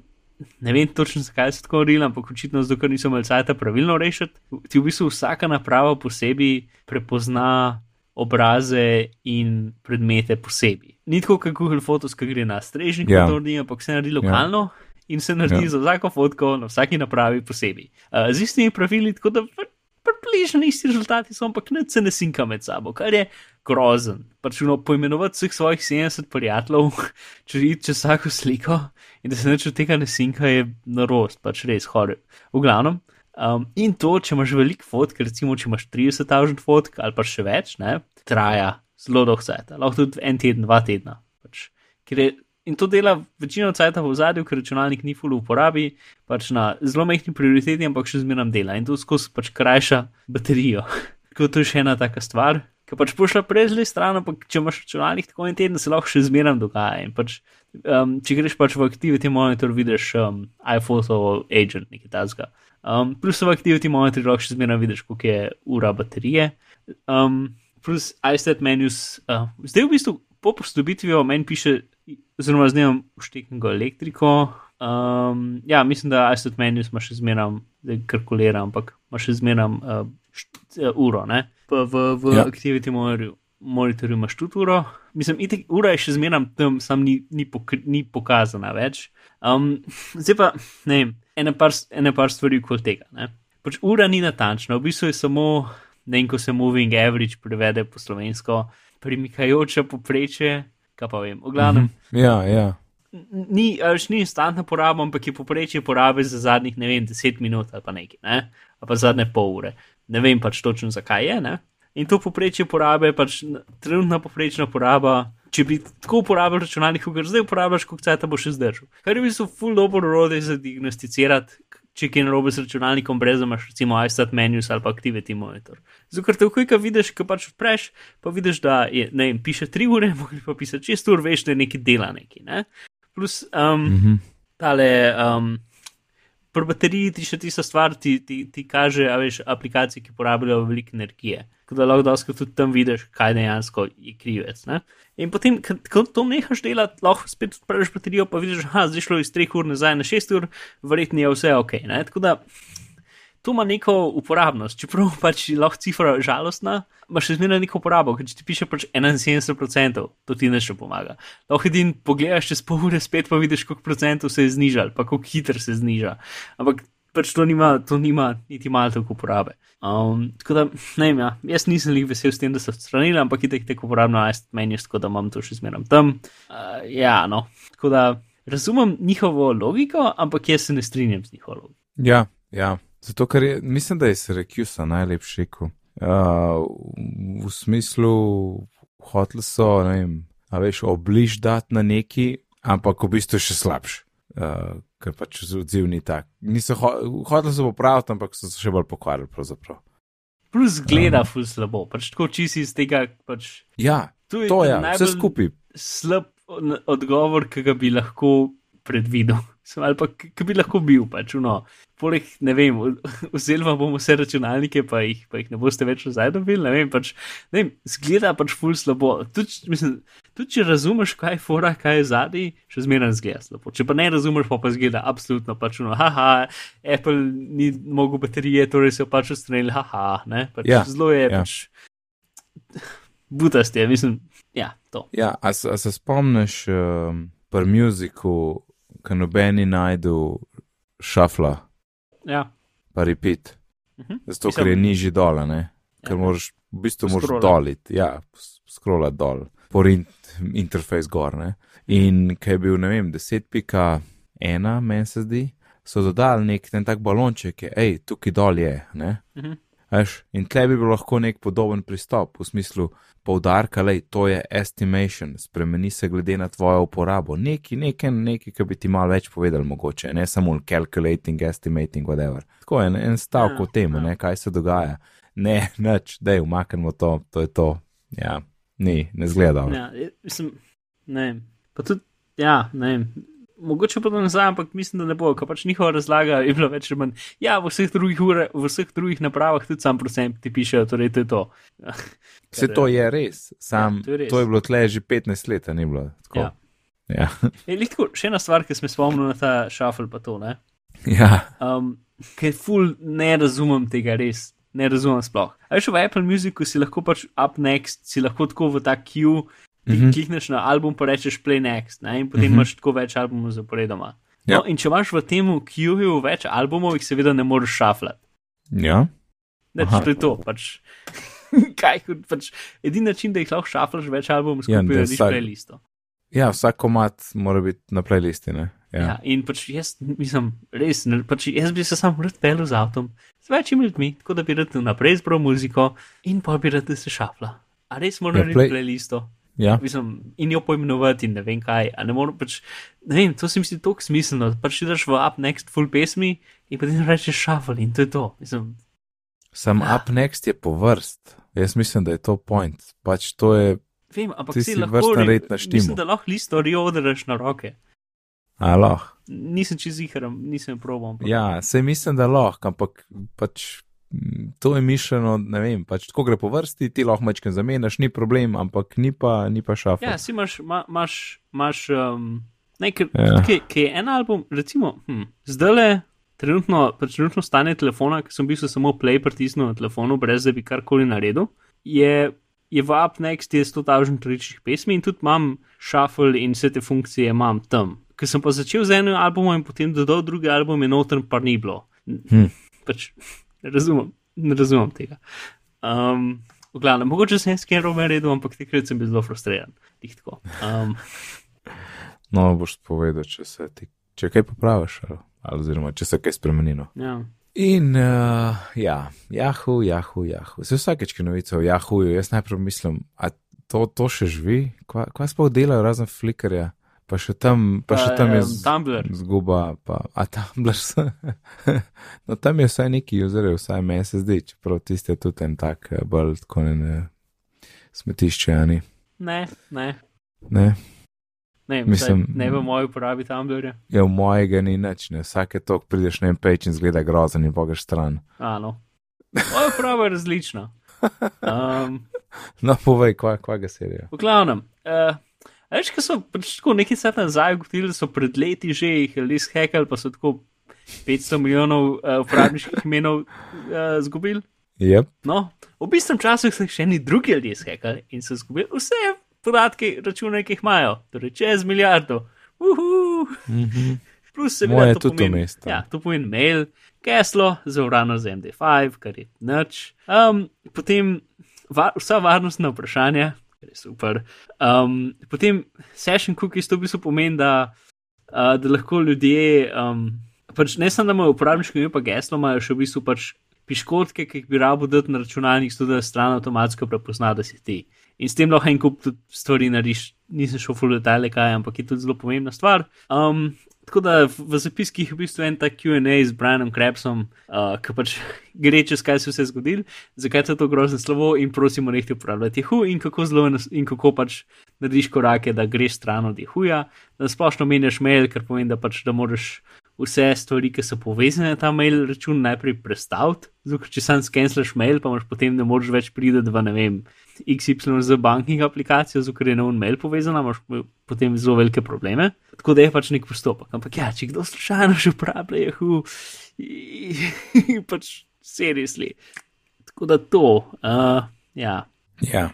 ne vem točno zakaj se tako naredili, ampak očitno zato, ker niso imeli sajta pravilno rešiti, ti v bistvu vsaka naprava posebej prepozna obraze in predmete posebej. Ni tako, kot Google Photos, ki gre na strežnik, Ja. ja. to naredi, ampak se naredi lokalno ja. in se naredi Ja. ja. za vsako fotko na vsaki napravi posebej. Uh, z istimi pravili, tako da pr- približno isti rezultati so, ampak ne se ne sinka med sabo, kar je grozen. Pač no, poimenovati vseh svojih 70 prijateljev, [LAUGHS] če iti čez vsako sliko in da se nič od tega ne sinka, je norost, pač res hore. V glavnem. Um, in to, če imaš veliko fotk, recimo, če imaš 30.000 fotk ali pa še več, ne, traja zelo dolgo časa, lahko tudi en teden, dva tedna. Pač, je, in to dela večino časa v zadju, ker računalnik ni full uporabi, pač na zelo mehki prioriteti, ampak še zmeraj dela in to skozi pač krajša baterijo. [LAUGHS] Tako to je še ena taka stvar. Ker pač pošla prej zle stran, ampak če imaš računalnik tako en teden, se lahko še zmeraj dogaja. In pač, um, če greš pač v Activity Monitor, vidiš um, iPhoto Agent, nekaj tasga. Um, plus v Activity Monitor lahko še zmeraj vidiš, koliko je ura baterije. Um, plus iStat menus, uh, zdaj v bistvu po posodobitvijo meni piše, oziroma zdaj imam uštekengo elektriko. Um, ja, mislim, da iStat menus ima še zmeraj, da kalkulira, ampak ima še zmeraj uh, št- uh, uro, ne? Pa v, v Ja. Activity Monitorju. Monitorju imaš tudi uro, mislim, itek, ura je še zmeraj tam, sam ni, ni, pokri, ni pokazana več. Um, zdaj pa, ne vem, ene par, par stvari okoli tega. Ne? Pač ura ni natančna, v bistvu je samo, ne vem, ko se moving average prevede po slovensko, premikajoče poprečje, kaj pa vem. V glavnem, ja, ja. n- ni, a veš, ni instantna poraba, ampak je poprečje porabe za zadnjih, ne vem, 10 minut ali pa nekaj, ne? ali pa zadnje pol ure. Ne vem pač točno, zakaj je. Ne? In to poprečje porabe, pač n- trenutna poprečna poraba, če bi tako uporabljal računalnik, kot ga zdaj uporabljaš, koliko cajt bo še zdržal. Kar je v bistvu full dobro orodje za diagnosticirati, če je narobe s računalnikom, brez da imaš recimo iStat menus ali pa Activity Monitor. Zato, ker takoj, ko vidiš, ko pač odpreš, pa vidiš, da je, ne vem, piše 3 ure, [LAUGHS] mogli pa pisati 6 ur, veš, da je nekaj dela neki. Ne? Plus, um, Mhm. tale um, pri bateriji ti še tista stvar, ti, ti, ti kaže, a veš, aplikacije, ki porabljajo veliko energije. Tako da lahko dosti tudi tam vidiš, kaj dejansko je krivec. Ne? In potem, ko to nehaš delati, lahko spet odpreš baterijo, pa vidiš, da je šlo iz 3 ur nazaj na 6 ur, verjetno je vse ok. Ne? Tako da to ima neko uporabnost, čeprav [LAUGHS] pač lahko cifra žalostna, imaš še zmeraj neko uporabo, ker če ti piše pač 71%, to ti ne še pomaga. Lahko edin pogledaš čez pol ure spet, pa vidiš, koliko procentov se je znižal, pa koliko hiter se zniža. Ampak pač to nima, to nima niti malo tako uporabe. Um, tako da, ne vem, ja, jaz nisem jih vesel s tem, da so odstranili, ampak itek tako uporabno najst meni, tako da imam to še zmeraj tam. Uh, ja, no, tako da razumem njihovo logiko, ampak jaz se ne strinjam z njihovo logiko. Ja, ja. Zato, ker je, mislim, da je Syracuse najlepši rekel. Uh, v smislu, hoteli so, ne vem, a veš, obliž dati na neki, ampak v bistvu še slabš, uh, ker pač odziv ni tak. Niso ho hoteli so popraviti, ampak so se še bolj pokvarili pravzaprav. Plus gleda um, ful slabo, pač tako čisi iz tega. Pač, ja, to je, to je vse skupaj. Slab odgovor, ki ga bi lahko predvidel [LAUGHS] ali pa ki bi lahko bil. Pač, no. Poleg, ne vem, [LAUGHS] vzeli vam bomo vse računalnike, pa jih, pa jih ne boste več nazaj dobili. Ne vem, pač, ne vem, zgleda pač ful slabo. Tudi, mislim, tudi če razumeš, kaj je fora, kaj je zadnji, še zmeraj zgleda slabo. Če pa ne razumeš, pa pa zgleda absolutno pač, no, haha, Apple ni mogel baterije, torej so pač ustrenili, haha, ne, pač ja, zelo je ja. pač. [LAUGHS] Butast je, mislim, ja, to. Ja, a, a se spomniš um, pri muziku? Ki nobeni najdu šafla. Ja. Pa repeat. Uh -huh. Zato, ker je nižji dol, ne? ker ja, moraš v bistvu moraš doliti, ja, scrollati dol, porint interfejs gor. Ne? In kaj je bil, ne vem, 10.1, meni se zdi, so dodali nek ten tak balonček, hej, tukaj dol je. Uh -huh. Eš, in tle bi bil lahko nek podoben pristop v smislu, poudarka, da to je estimation, spremeni se glede na tvojo uporabo. Neki, nekaj, nekaj, ki bi ti malo več povedal, mogoče, ne samo calculating, estimating, whatever. Tako je en stavek ja, o tem, ja. kaj se dogaja. Ne, nič, da je umaknemo to, to je to. Ja, ni, ne zgleda. Ja, mislim, ne. Pa tudi, ja, ne mogoče pa nazaj, ampak mislim, da ne bo, ker pač njihova razlaga je bila več ali manj. Ja, v vseh drugih, ure, v vseh drugih napravah tudi sam procent ti pišejo, torej to je to. [LAUGHS] Vse to je res, sam, ja, to, je res. to je bilo tle že 15 let, ni bilo tako. Ja. Ja. [LAUGHS] je, litko, še ena stvar, ki sem spomnil na ta šafel, pa to. Ne? Ja. Um, ker ful ne razumem tega res. Ne razumem sploh. A veš, v Apple Musicu si lahko pač up next, si lahko tako v ta queue Ti mm -hmm. klikneš na album, pa rečeš play next, ne? in potem mm -hmm. imaš tako več albumov zaporedoma. No, ja. In če imaš v tem QU več albumov, jih seveda ne moreš šaflati. Ja. Ne, to je to. Pač. [LAUGHS] Kaj, pač, edini način, da jih lahko šaflaš več albumov, ja, skupaj ja, rediš playlisto. Ja, vsak komat mora biti na playlisti. Ja. ja, in pač jaz mislim, res, ne, pač jaz bi se sam rad pelil z avtom, z večjimi ljudmi, tako da bi rad naprej zbral muziko in pa bi rad, da se šafla. A res moram ja, narediti play... playlisto? Ja. Mislim, in jo pojmenovati, in ne vem kaj. Ne morem, pač, ne vem, to se mi zdi tako smiselno. Pač ideš v up next full pesmi in potem rečeš shuffle in to je to. Mislim, Sam ja. up next je po vrst. Jaz mislim, da je to point. Pač to je. Vem, ampak ti si lahko red na štimu. Mislim, da lahko listo reoderaš na roke. A lahko. Nisem čez jihram, nisem probal. Ja, se mislim, da lahko, ampak pač to je mišljeno, ne vem, pač tako gre po vrsti, ti lahko mečke zamenjaš, ni problem, ampak ni pa, ni pa šaf. Ja, si imaš, imaš, imaš um, nekaj, ja. ki, ki je en album, recimo, hm, zdaj le. Trenutno, pač trenutno stane telefona, ki sem bil samo play pritisnil na telefonu, brez da bi karkoli naredil, je, je v UpNext 100.000 tričnih pesmi in tudi imam shuffle in vse te funkcije imam tam. Ker sem pa začel z enim albumom in potem dodal drugi album in noter pa ni bilo. Hm. Pač, ne razumem, ne razumem tega. Um, v glavnem, mogoče sem jaz kaj robe naredil, ampak takrat sem bil zelo frustriran. Um, [LAUGHS] no, boš povedal, če se ti, če kaj popraviš, ali, oziroma če se kaj spremenilo. Ja. In uh, ja, jahu, jahu, jahu. Se vsakeč, ki novice o jahuju, jaz najprej mislim, a to, to še živi, kva, kva sploh delajo razen flikarja pa še tam, pa še tam je Tumblr. zguba, pa, a Tumblr se. [LAUGHS] no, tam je vsaj neki uzer, vsaj meni se zdi, čeprav tiste tudi en tak, eh, bolj tako ne smetišče, ani. Ne, ne. Ne. Ne, Mislim- ne v moji uporabi Tumblrja. Ja, v mojega ni nič, ne. Vsake tok prideš na en peč in zgleda grozen in pogaš stran. A, no. Moja uporaba je različna. [LAUGHS] Um, No, povej, kva, kva ga serija. v glavnem. Uh, Veš, ko so pač tako nekaj let nazaj ugotovili, so pred leti že jih ljudje skekali, pa so tako 500 milijonov uh, uporabniških imenov uh, zgubili. Yep. No, v bistvu času so še eni drugi ljudje skekali in so izgubili vse podatke, račune, ki jih imajo, torej čez milijardo. Uhu. Plus se tudi vmes tam. Ja, to pomeni mail, geslo, zavrano z MD5, kar je nič. Um, potem va, vsa varnostna vprašanja, je super. Um, potem session cookies, to v bistvu pomeni, da, uh, da lahko ljudje, um, pač ne samo da imajo uporabniško ime, pa geslo, imajo še v bistvu pač piškotke, ki jih bi rabo dati na računalnik, zato da stran avtomatsko prepozna, da si ti. In s tem lahko en kup tudi stvari narediš. Nisem šel v detajle, kaj, ampak je tudi zelo pomembna stvar. Um, tako da v, zapiskih je v bistvu en tak QA z Brianom Krebsom, uh, ki pač [LAUGHS] gre čez kaj se je vse zgodilo, zakaj je to grozno slovo in prosimo, nehte uporabljati Yahoo in kako zelo in kako pač narediš korake, da greš stran od Yahooja, da splošno menjaš mail, kar pomeni, da pač da moraš vse stvari, ki so povezane na ta mail račun, najprej prestaviti. Zato, če sam skenslaš mail, pa imaš potem ne moreš več priti v ne vem. XY z banking aplikacijo, zato ker je na un mail povezana, imaš potem zelo velike probleme. Tako da je pač nek postopek. Ampak ja, če kdo slučajno že uporablja Yahoo, [LAUGHS] pač seriously. Tako da to, uh, ja, Ja.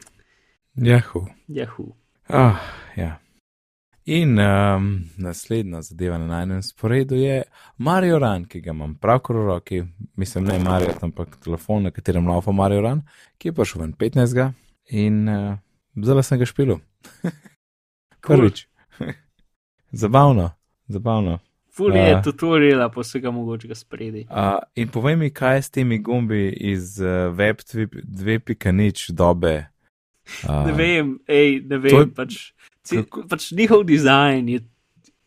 Jahu. Yahoo. Ah, ja. In um, naslednja zadeva na najnem sporedu je Mario Run, ki ga imam pravkar v roki, mislim, ne Mario, ampak telefon, na katerem laufa Mario Run, ki je prišel ven 15. in uh, zelo sem ga špil. [LAUGHS] Prvič. [LAUGHS] zabavno, zabavno. Ful je Ja. tutoriala po vsega mogočega spredi. Uh, in povej mi, kaj je s temi gumbi iz uh, Web 2.0 dobe. Uh, Ne vem, ej, ne vem, je- pač, cel, kako- pač njihov dizajn je.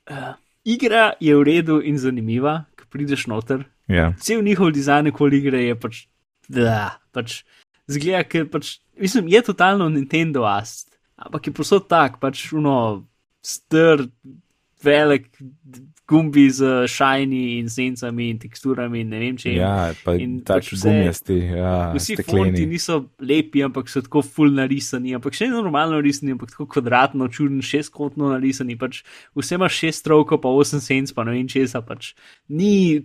Uh, igra je v redu in zanimiva, ko prideš noter. Ja, Cel njihov dizajn okoli igre je pač. Da, pač zgleda, ker pač, mislim, je totalno Nintendo ast, ampak je posod tak, pač uno, str, velik gumbi z šajni in sencami in teksturami in ne vem če. ja pa in tak pač vse- gumijasti, ja, Vsi fonti stekleni. niso lepi, ampak so tako full narisani, ampak še normalno narisani, ampak tako kvadratno, čuden, šestkotno narisani. Pač vse imaš šest strokov, pa osem senc, pa ne vem česa, pač ni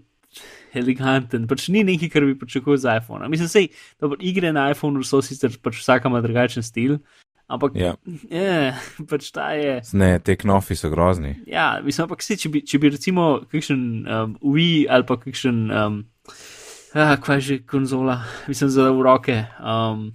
eleganten, pač ni nekaj, kar bi pričakoval z iPhona. Mislim, sej, dobro, igre na iPhonu so sicer pač vsaka ima drugačen stil, ampak Ja, [LAUGHS] je, pač ta je. ne, te knofi so grozni. Ja, mislim, ampak sej, če, bi, če bi recimo kakšen um, Wii ali pa kakšen, um, ah, kaj je že konzola, mislim, za roke, um,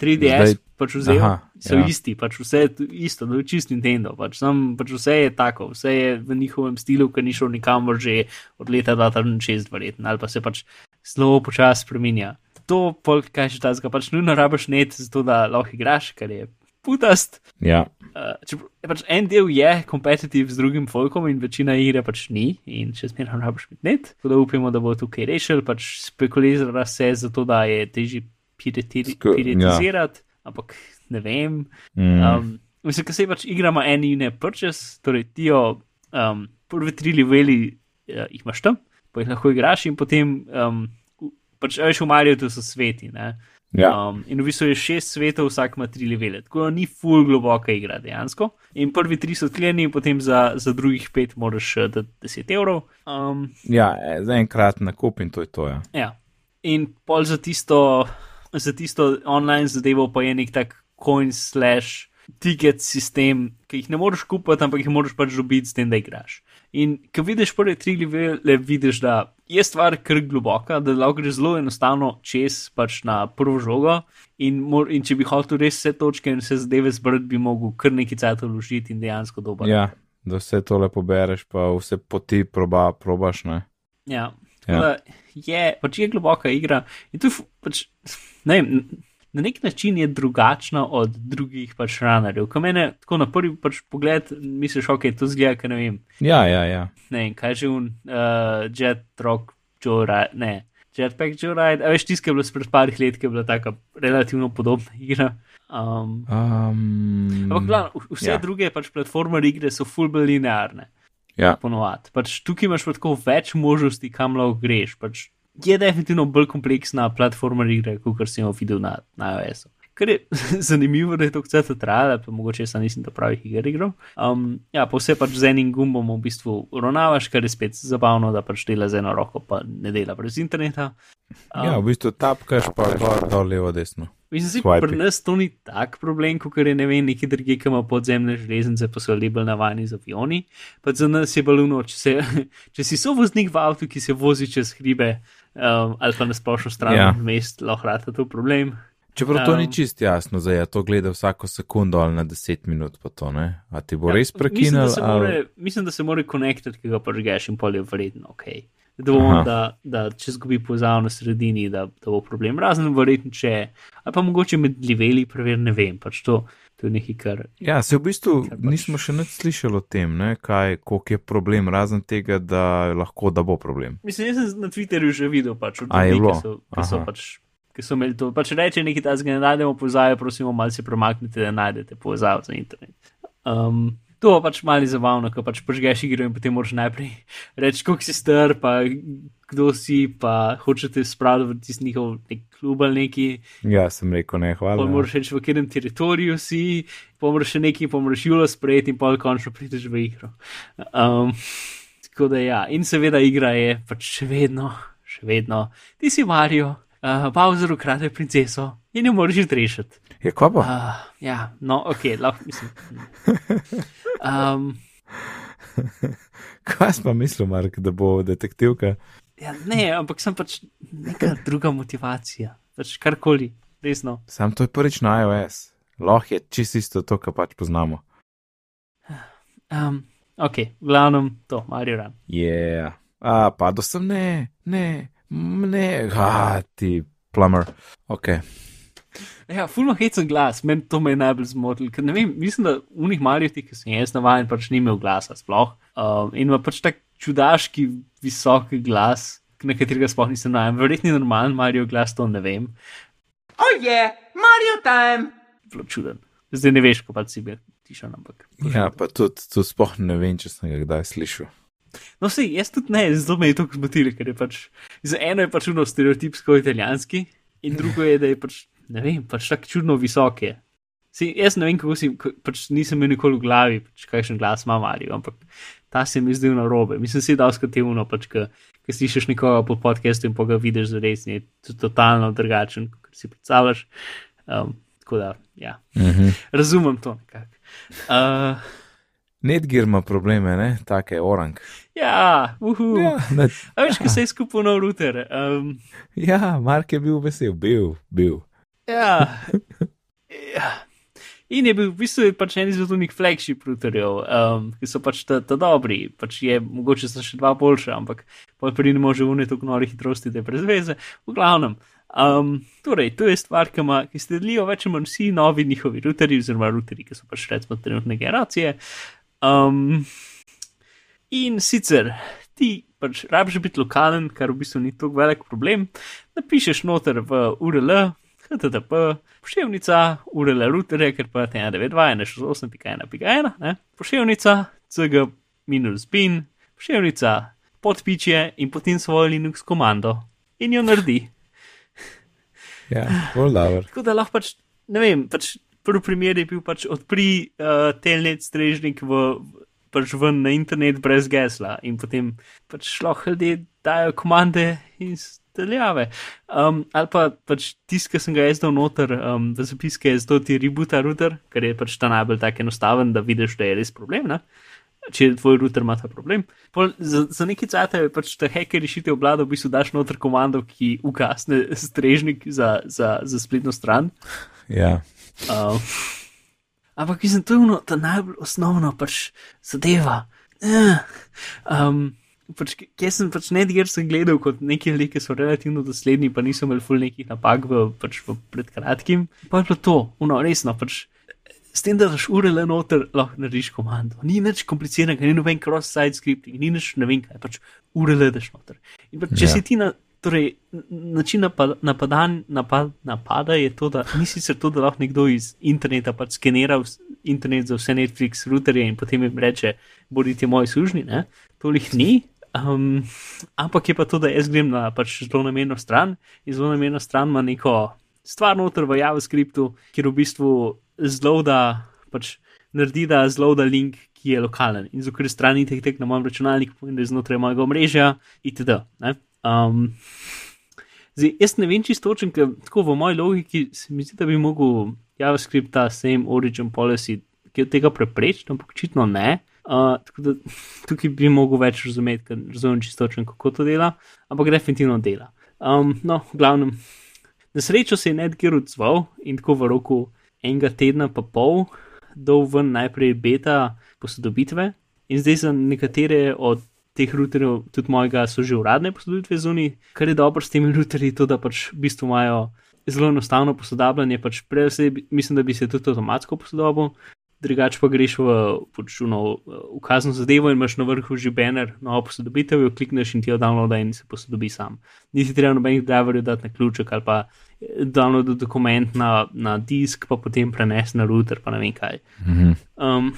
3DS Zdaj- pač vzel, aha, so ja. isti, pač vse je isto, no, čist Nintendo, pač, sam, pač vse je tako, vse je v njihovem stilu, ki ni šel nikamor že od leta 2006, verjetno, ali pa se pač zelo počasi spreminja. To, pol, kaj še tazga, pač nujno rabiš net, zato da lahko igraš, kar je putast. Ja, Uh, čeprav- pač en del je kompetitiv z drugim folkom in večina igre pač ni in še zmeraj rabiš biti net. Tako da upamo, da bo tukaj rešil, pač spekulira se zato, da je težje piratizirati, ampak ne vem. mm, Um, mislim, ker se pač igra ima en in ne purchase, torej ti jo um, prvi tri leveli uh, jih imaš tam, pa jih lahko igraš in potem um, pač veš v Mariju, to so sveti. Ne? Ja, Um, in v bistvu je šest svetov, vsak ima tri levele, tako da ni full globoka igra dejansko. In prvi tri so odklenjeni, potem za, za drugih pet moraš eh, dati 10 evrov. Um, ja, e, za enkrat nakup in to je to. Ja. ja. In pol za tisto, za tisto online zadevo pa je nek tak coin slash ticket sistem, ki jih ne moreš kupiti, ampak jih moraš pač dobiti s tem, da igraš. In ko vidiš prve tri levele, vidiš, da je stvar kar globoka, da lahko greš zelo enostavno čez pač na prvo žogo. In, mor, in če bi hotel res vse točke in vse zadeve zbrati, bi mogel kar nekaj cajt vložiti in dejansko dober. ja, da vse tole pobereš, pa vse poti proba, probaš. Ne? Ja. Ja. Ja. Je, pač je globoka igra in tu pač, ne vem, na nek način je drugačna od drugih pač runnerjev. Ko mene tako na prvi pač pogled misliš, ok, to zgleda, ker ne vem, Ja, ja, ja. ne vem, kaj že un, uh, Jet Rock, Joe, Ra ne, Jetpack Joyride, a veš, tiskaj je bilo spred parih let, ki je bila taka relativno podobna igra. Um, Um, ampak, glavno, vse ja. druge pač platformer igre so full bolj linearne. Ja, ponovadi. Pač tukaj imaš pa tako več možnosti, kam lahko greš. Pač je definitivno bolj kompleksna platforma igre, kot si jo videl na, na iOS-u. Kar je [LAUGHS] zanimivo, da je to vse trajalo, pa mogoče jaz nisem to pravih iger igral. Um, ja, pa vse pač z enim gumbom v bistvu uravnavaš, kar je spet zabavno, da pač dela z eno roko, pa ne dela brez interneta. Um, ja, v bistvu tapkaš pa gor, dol, levo, desno. Mislim, Swipe. pri nas to ni tak problem, kot je ne vem, neki drugi, ki ima podzemne železnice, pa so bolj navajeni z avioni. Pa za nas je baluno, če, se, [LAUGHS] če si sovoznik v avtu, ki se vozi čez hribe um, ali pa na splošno stran Ja. mest, lahko rata to problem. Čeprav to ni Um, čist jasno, zdaj ja, to gleda vsako sekundo ali na 10 minut, pa to ne. A ti bo Ja, res mislim, prekinil? da se Ali... Mislim, da se mora konektirati, ki ga požgeš in pol je verjetno ok. Da, Aha. da, da če zgubi pozav na sredini, da, da bo problem. Razen verjetno, če, ali pa mogoče med liveli, prever ne vem, pač to, to je nekaj, kar Ja, se v bistvu pač- nismo še nič slišali o tem, ne, kaj, koliko je problem, razen tega, da lahko da bo problem. Mislim, jaz sem na Twitterju že videl, pač, od ljudi, bilo? ki so, ki so pač. Ki so imeli to, pač reče nekaj takega, ne najdemo povezave, prosimo, malo se premaknite, da najdete povezavo za internet. Um, to je pač malo zabavno, ko pač požgeš igro in potem moraš najprej reči, koliko si star, pa kdo si, pa hočete spraviti v tisti njihov nek klub ali neki, Ja, sem rekel ne, hvala. pol moraš reči, v katerem teritoriju si, pol moraš še nekaj, pol moraš julo sprejeti in pol končno prideš v igro. Um, tako da ja, in seveda igra je pač še vedno, še vedno, ti si Mario, uh, Bowser ukrade princeso in jo moraš rešiti. Je kva pa? Uh, ja, no, ok, lahko mislim. Um, [LAUGHS] Kaj si pa mislil, Mark, da bo detektivka? ja, ne, ampak sem pač neka druga motivacija, pač karkoli, resno. Sam to je prvič na iOS. Lahko je čisto isto to, kar pač poznamo. Um, ok, v glavnem to, Mario Run. Je. Yeah. A, pa do sem ne, ne, ne, ha, ti plumber. Ok. Ja, fulno hecen glas, meni to me je najbolj zmotil, ker ne vem, mislim, da v njih marijih, ki sem jaz navaden, pač ni imel glasa sploh. Um, in ima pač tak čudaški, visok glas, na katerega sploh nisem najem. Verjetno je normalen Mario glas, to ne vem. Oh yeah, Mario time! Zelo čuden. Zdaj ne veš, ko pač si bil tišan, ampak. Ja, pa tudi, tudi spoh ne vem, če sem ga kdaj slišal. No, sej, jaz tudi ne, zato me je to zmotilo, ker je pač, za eno je pač uno stereotipsko italijanski, in drugo je, da je pač, ne vem, pač tako čudno visok je. Sej, jaz ne vem, kako si, pač nisem imel nikoli v glavi, pač kakšen glas ima Mario, ampak ta se mi zdel na robe. Mislim, si dal skativno, pač, ko slišiš nekoga po podkastu in pa ga vidiš za res, je to totalno drugačen, kot si predstavljaš. Um, tako da, ja, Mhm. razumem to nekako. Uh, Netgear ima probleme, ne, take orang. ja, uhu. Ja, ne, A veš, kaj se je skupil na router. Um, ja, Mark je bil vesel, bil, bil. Ja. ja. In je bil v bistvu pač en izmed unih flagship routerjev, um, ki so pač ta, ta dobri, pač je mogoče so še dva boljša, ampak pol pri njih može uniti tako nori hitrosti, da je brez veze. V glavnem. Um, torej, to je stvar, ki, ima, ki sledijo več ali manj vsi novi njihovi routerji, oziroma routerji, ki so pač recimo trenutne generacije. Um, in sicer ti pač rabiš biti lokalen, kar v bistvu ni tako velik problem. Napišeš noter v URL, HTTP, pošiljnica, URL routerja, ker pa je 192.168.1.1, ne? pošiljnica, cg minus bin, pošiljnica, podpičje in potem svojo Linux komando in jo naredi. [LAUGHS] Ja, bolj dobro. Tako da lahko pač, ne vem, pač prvi primer je bil pač odpri uh, telnet strežnik v, pač ven na internet brez gesla in potem pač lahko ljudje dajo komande iz daljave. Um, ali pa pač tisti, ki sem ga jaz dal noter um, v zapiske, je zdaj ti reboota router, ker je pač ta najbolj tak enostaven, da vidiš, da je res problem. Ne? Če tvoj router ima ta problem. Pol, za, za neki cajt je pač ta hacker rešitev vlada, v bistvu daš noter komando, ki ugasne strežnik za, za, za spletno stran. Ja. Um, ampak mislim, to je ono, ta najbolj osnovna pač zadeva. Uh, um, pač, jaz sem pač Nedger sem gledal kot neki ljudje, ki so relativno dosledni, pa niso imeli ful nekih napak v, pač v pred kratkim. Pa je bilo to, ono, resno, pač. S tem, da daš ure le noter, lahko narediš komando. Ni nič kompliciranega, ni noben cross-site scripting, ni nič ne vem kaj, pač ure le daš noter. In pač, če Ja. si ti na Torej, način napad, napadan, napad, napada je to, da ni sicer to, da lahko nekdo iz interneta pač skenira internet za vse Netflix routerje in potem jim reče, bodite moji služni, ne? To jih ni. Um, ampak je pa to, da jaz grem na pač zelo namenno stran in zelo namenna stran ima neko stvar noter v JavaScriptu, kjer v bistvu zloda, pač naredi da zloda link, ki je lokalen. In zato, ker je stran itek tek na mojem računalniku, pomeni, da je znotraj mojega omrežja itd. Um, zdaj, jaz ne vem čisto točen, ker tako v moji logiki se mi zdi, da bi mogel JavaScript ta same origin policy, ki od tega preprečiti, ampak očitno ne. Uh, tako da [LAUGHS] tukaj bi mogel več razumeti, ker razumem čisto točen, kako to dela, ampak definitivno dela. Um, no, v glavnem, na srečo se je Nedgear odzval in tako v roku enega tedna pa pol dol ven najprej beta posodobitve in zdaj za nekatere od teh routerjev, tudi mojega, so že uradne posodobitve zunaj, kar je dobro s temi routerji, to da pač v bistvu imajo zelo enostavno posodabljanje, pač prej se, mislim, da bi se tudi avtomatsko posodobil. Drugače pa greš v, pač v, v kazno zadevo in imaš na vrhu že banner, novo posodobitev, jo klikneš in ti jo downloada in se posodobi sam. Nisi treba nobenih driverjev dati na ključek ali pa eh, download dokument na, na disk, pa potem prenesti na router, pa ne vem kaj. Mhm. Um,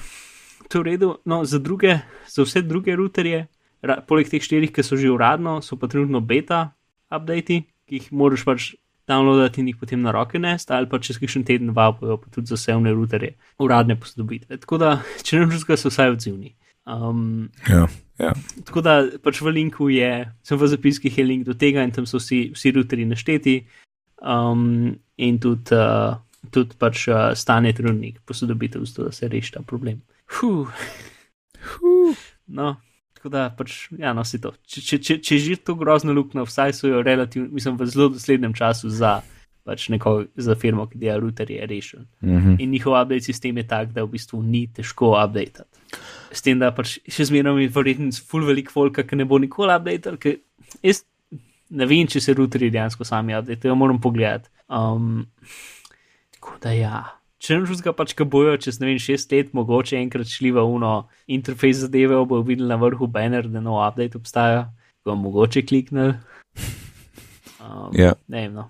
to je v redu, no, za, druge, za vse druge routerje, ra, poleg teh štirih, ki so že uradno, so pa trenutno beta updati, ki jih moraš pač downloadati in jih potem na roke nesti, ali pa čez kakšen teden dva bojo pa tudi za vse vne routerje uradne posodobitve. Tako da, [LAUGHS] če ne drugega, so vsaj odzivni. Um, Ja, ja. tako da pač v linku je, sem v zapiskih je link do tega in tam so vsi, vsi routerji našteti um, in tudi, uh, tudi pač uh, stane trenutnik posodobitev, zato da se reši ta problem. Huh. Huh. No, tako da pač, ja, no, si to. Če, če, če, če že to grozno luknjo, vsaj so jo relativno, mislim, v zelo doslednem času za. Pač neko za firmo, ki dela routerje, rešil. Mhm. In njihov update sistem je tak, da v bistvu ni težko update. S tem, da pač še zmeraj je verjetno full velik folka, ki ne bo nikoli update, ker jaz ne vem, če se routerji dejansko sami update, jo moram pogledati. Um, tako da ja. Če ne žuzga pač, ki bojo čez ne vem šest let, mogoče enkrat šli v uno interfejs zadeve, bo videli na vrhu banner, da nov update obstaja, ga bomo mogoče kliknili. Um, Ja. Ne vem, no.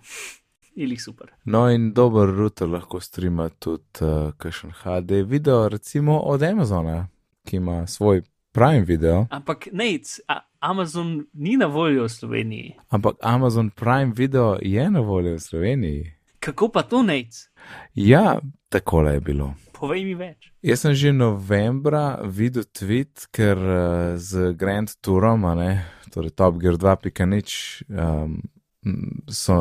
Ili super. No, in dober router lahko streama tudi uh, kakšen HD video, recimo od Amazona, ki ima svoj Prime video. Ampak nec, Amazon ni na voljo v Sloveniji. Ampak Amazon Prime video je na voljo v Sloveniji. Kako pa to nec? Ja, takole je bilo. Povej mi več. Jaz sem že novembra videl tweet, ker uh, z Grand Tourom, ne, torej Top Gear 2.0, um, so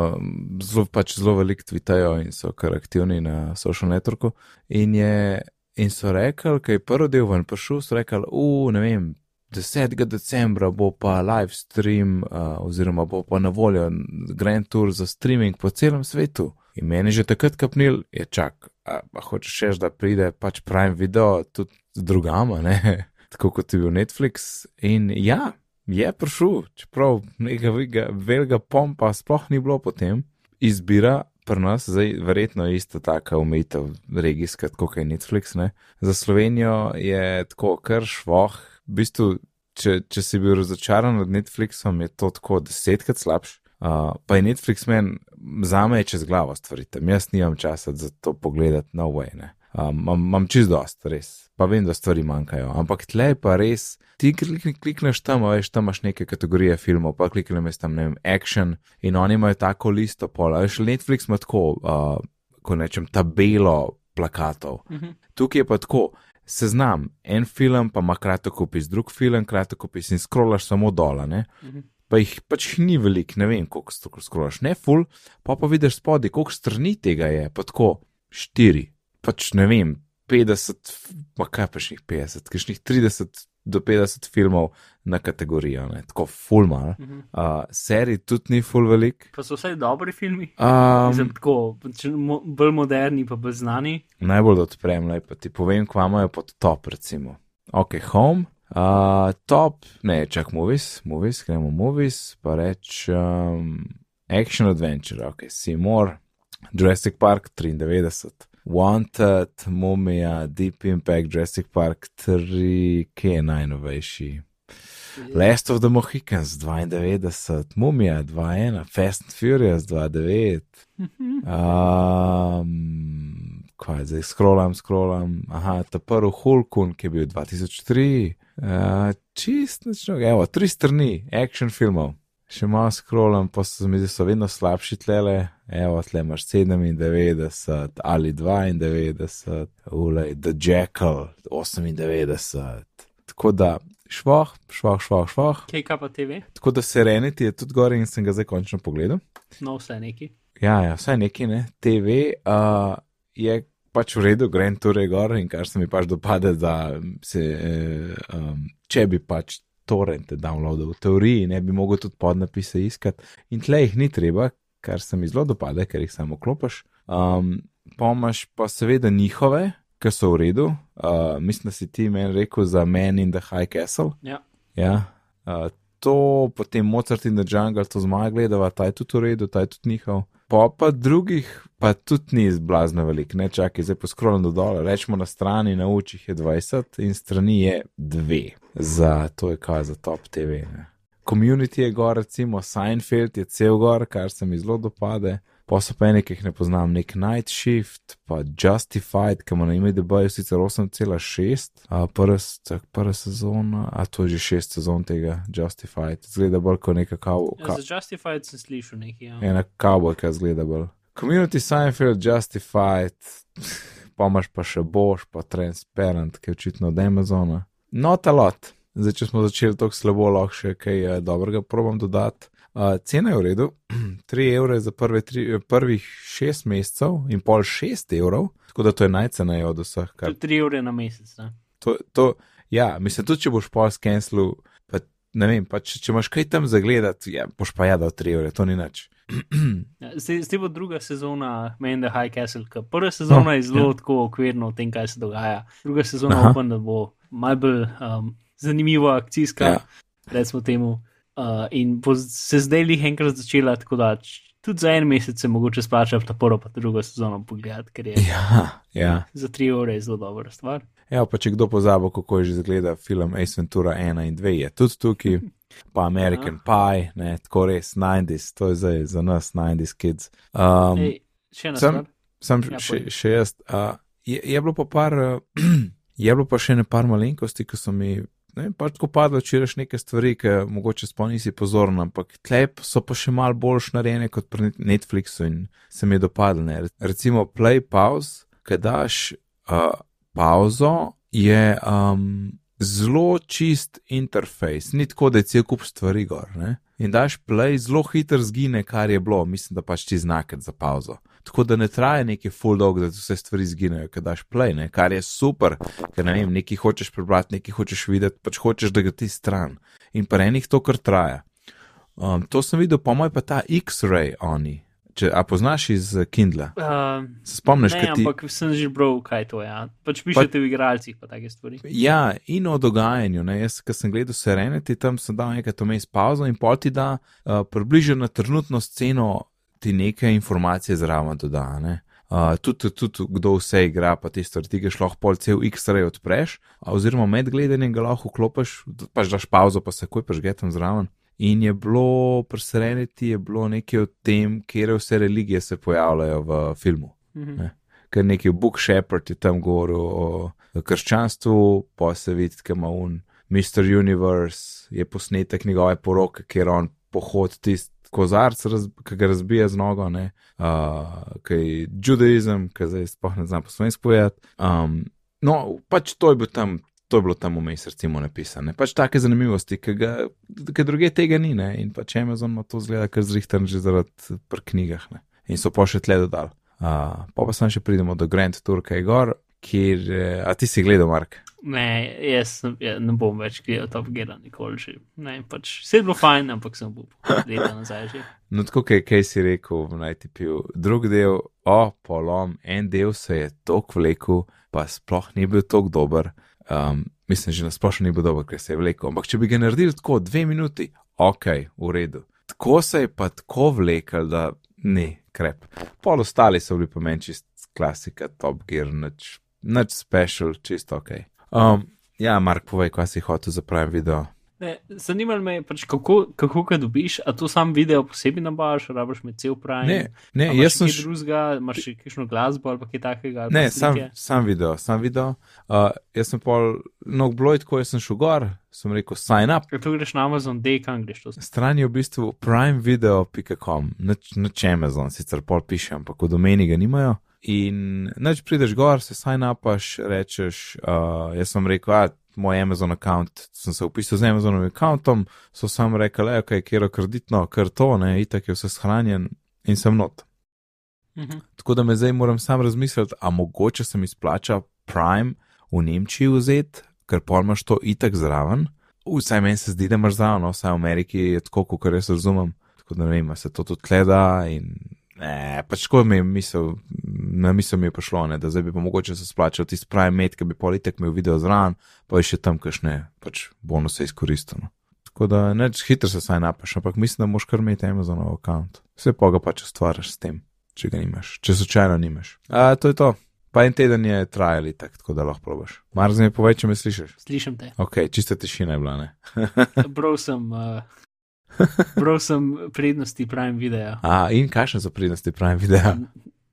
zelo, pač zelo veliko tweetajo in so kar aktivni na social networku. In, je, in so rekli, kaj je prvi del ven prišel, so rekli, u, ne vem. 10. decembra bo pa live stream, uh, oziroma bo pa na voljo Grand Tour za streaming po celem svetu. In meni že takrat kapnil, je čak, a, a hočeš še, da pride pač Prime video tudi drugama, ne? [LAUGHS] tako kot je bil Netflix. In ja, je prišel, čeprav nekega velikega pompa sploh ni bilo potem, izbira. Pri nas zdaj verjetno ista taka omejitev regijska, kot je Netflix. Ne? Za Slovenijo je tako kar švoh. V bistvu, če, če si bil razočaran nad Netflixom, je to tako desetkrat slabš. Uh, pa je Netflix meni, za me je čez glavo stvari, tam jaz nimam časa za to pogledati, no way. Ne. Um, Imam čist dost, res. Pa vem, da stvari manjkajo. Ampak tle pa res, ti klik, klikneš tam, veš, tam imaš neke kategorije filmov, pa klikneš tam, ne vem, action in oni imajo tako listo pola. Veš, Netflix ima tako, uh, ko nečem, tabelo plakatov. Mhm. Tukaj je pa tako. Seznam, en film pa ima kratokopis, drug film kratokopis in scrollaš samo dol, ne? Mhm. Pa jih pač ni veliko, ne vem, koliko sto scrollaš, ne full, pa pa vidiš spodaj, koliko strani tega je, pa tako štiri, pač ne vem, 50, pa kaj pa še jih 50, kakšnih 30 do 50 filmov na kategorijo, ne? tako full mal. Mhm. Uh, serij tudi ni full velik. Pa so vsaj dobri filmi. Um, Mislim, tako, mo, bolj moderni, pa bolj znani. najbolj odprem, le pa ti povem, kva imajo pod top, recimo. Ok, home, uh, top, ne, čak movies, movies, gremo movies, pa reč um, action adventure, ok, Seymour, Jurassic Park 93. Wanted, Mumija, Deep Impact, Jurassic Park 3, ki je najnovejši. Last of the Mohicans 92, Mumija 21, Fast and Furious 29. Um, kaj zdaj, scrollam, scrollam. Aha, ta prvi Hulkun, ki je bil 2003. Uh, čist, nočno, evo, tri strani action filmov. Še malo scrollam, pa so mi zdi, so vedno slabši tlele. Evo, tle imaš 97 ali 92, ulej, The Jackal 98. Tako da, švoh, švoh, švoh, švoh. Kaj pa TV? Tako da Serenity je tudi gor in sem ga zdaj končno pogledal. No, vse neki. Ja, ja, vsaj neki, ne. TV uh, je pač v redu, grem torej gor in kar se mi pač dopade, da se, um, če bi pač torrente downloadil v teoriji, ne bi mogel tudi podnapise iskati in tle jih ni treba, kar se mi zelo dopade, ker jih samo klopiš. Um, Pomaž pa seveda njihove, ki so v redu. Uh, mislim, da si ti meni rekel za Man in the High Castle. Ja. Ja. Uh, to, potem Mozart in the Jungle, to zmaga gledava, ta je tudi v redu, ta je tudi njihov. Pa pa drugih, pa tudi ni zblazno velik, ne čakaj, zdaj poskrolim do dole, rečemo na strani, na učih je 20 in strani je 2, za to je kaj za top TV. Ne. Community je gor, recimo Seinfeld je cel gor, kar se mi zelo dopade. Pa so pa nekaj, ki ne poznam, nek Night Shift, pa Justified, ki ima na ime DB, sicer 8,6, prva, prva sezona, a to je že šest sezon tega Justified, zgleda bolj kot neka kao. Ja, za Justified sem slišal nekaj. Ja. Ena kavbojka zgleda bolj. Community Seinfeld, Justified, [LAUGHS] pa imaš pa še Bosch, pa Transparent, ki je očitno od Amazona. Not a lot. Zdaj, če smo začeli tako slabo, lahko še kaj uh, dobrega probam dodati. Uh, cena je v redu, [CLEARS THROAT] 3 evre za prve tri, prvih 6 mesecev in pol 6 evrov, tako da to je najceneje od vseh. To je 3 evre na mesec. Ne? To, to, ja, mislim, tudi če boš pol skenslil, pa ne vem, pa če, če imaš kaj tam zagledati, ja, boš pa jadal 3 evre, to ni nič. [CLEARS THROAT] Ja, Zdaj, bo druga sezona in the High Castle, ker prva sezona No, je zelo ja. tako okvirno o tem, kaj se dogaja. Druga sezona Aha. upam, da bo malo bolj um, zanimiva, akcijska, ja. recimo temu. Uh, in se zdaj lih enkrat začela, tako da tudi za en mesec se mogoče splača ta prvo pa drugo sezono pogledati, ker je Ja, ja. za tri ure zelo dobra stvar. Evo, pa če kdo pozabo, kako je že izgleda film Ace Ventura 1 in 2, je tudi tukaj, pa American Pie, ne, tako res 90s, to je zdaj za nas 90s kids. Um, Ej, še ena sem- stvar. Sam Ja, še, še jaz. Uh, je, je bilo pa par, uh, [CLEARS THROAT] je bilo pa še ne par malenkosti, ki so mi, ne pač tako padlo, če reš neke stvari, ki mogoče sploh nisi pozoren, ampak tle so pa še mal boljš narejene kot pri Netflixu in se mi je dopadlo. Ne. Recimo play pause, ki daš uh, pauzo, je um, zelo čist interfejs, ni tako, da je cel kup stvari gor. Ne. In daš play, zelo hitro zgine, kar je bilo, mislim, da pač ti znak za pauzo. Tako da ne traja neki full dog, da vse stvari zginejo, ker daš play, ne? kar je super, ker ne vem, nekaj hočeš prebrati, nekaj hočeš videti, pač hočeš, da ga ti stran. In pa enih to kar traja. Um, to sem videl, po mojem, pa ta X-ray oni. Če, a poznaš iz eh, Kindla? Uh, Se spomniš, kaj ti? ampak sem že bral, kaj to je. Ja. Pač pišete v igralcih, pa take stvari. Ja, in o dogajanju. Ne? Jaz, ki sem gledal Serenity, tam sem dal nekaj to mes pauzo in pol ti da uh, približno na trenutno sceno ti nekaj informacije zraven doda. Ne? Uh, tudi, tudi kdo vse igra, pa ti stvari, ti ga šlo pol cel X-ray odpreš, oziroma med gledanjem ga lahko vklopiš, pač daš pauzo, pa se takoj prežgetam zraven. In je bilo, pri Serenity je bilo nekaj o tem, kje vse religije se pojavljajo v filmu Mhm. ker neki Book Shepherd je tam govoril o krščanstvu, pa se vidi, da ima un Mr. Universe, je posnetek njegove poroke, kjer on pohod tisti kozarc, raz, ki ga razbija z nogo, ne, uh, ki je judaizem, ki zdaj sploh ne znam po slovensko povedati. Um, no, pač to je bilo tam. To je bilo tam vmes, recimo, napisano. Pač take zanimivosti, ki ga, ki druge tega ni, ne? in pač Amazon ima to zgleda, kar zrihtan že zaradi pri knjigah. Ne? In so pa še tle dodali. Uh, pa pa sem še pridemo do Grand Tour, kaj je gor, kjer, eh, a ti si gledal, Mark? Ne, jaz ja, ne bom več gledal Top Gear, nikoli že. Ne, pač vse je bilo fajn, ampak sem bil leta [LAUGHS] nazaj že. No, tako kaj, kaj si rekel v najtipiju. Drugi del, o, polom, en del se je tok vlekel, pa sploh ni bil tok dober. Um, mislim, že nasplošno ni bil dober, ker se je vlekel. Ampak če bi ga naredili tako dve minuti, ok, v redu. Tako se je pa tako vlekel, da ne, krep. Pol ostali so bili pa meni čist klasika, top gear, nič, nič special, čist ok. Um, ja, Mark, povej, kaj si hotel za pravi video. Ne, zanimalo me je, pač, kako, kako ga dobiš, a to sam video posebej nabaš, rabiš med cel pravi. Ne, ne, jaz sem. Še drugega, imaš še kakšno glasbo ali kaj takega. ali Ne, sam, sam video, sam video. Uh, jaz sem pol, no, bilo je tako, jaz sem šel gor, sem rekel sign up. Ker tu greš na Amazon, dej kam greš to. Stran je v bistvu primevideo.com, neč Amazon, sicer pol piše, ampak v domeni ga nimajo. In neč prideš gor, se sign upaš, rečeš, uh, jaz sem rekel, a moj Amazon account, sem se upisal z Amazonovim accountom, so sam rekli, le, ok, kjer kreditno, ker to, ne, itak je vse shranjen in sem not. Mhm. Tako da me zdaj moram sam razmisliti, a mogoče se mi splača Prime v Nemčiji vzeti, ker pol imaš to itak zraven. Vsaj meni se zdi, da imaš zraven, no, vsaj v Ameriki je tako, kot jaz razumem. Tako da ne vem, se to tudi gleda in ne, pač tako mi je misel, na misel mi je prišlo, ne, da zdaj bi pa mogoče se splačal tisti Prime med, ki bi pol itak imel video zraven, pa je še tam kakšne pač bonuse izkoristil. No. Tako da neč hitro se saj napaš, ampak mislim, da moš kar imeti Amazonov račun. Vse pa ga pač ustvariš s tem, če ga nimaš, če slučajno nimaš. A to je to. Pa en teden je trajal tak, tako da lahko probaš. Mar z me povej, če me slišiš. Slišim te. Ok, čista tišina je bila, ne. [LAUGHS] Bral sem, uh, [LAUGHS] bral sem prednosti Prime videa. A, in kakšne so prednosti Prime videa?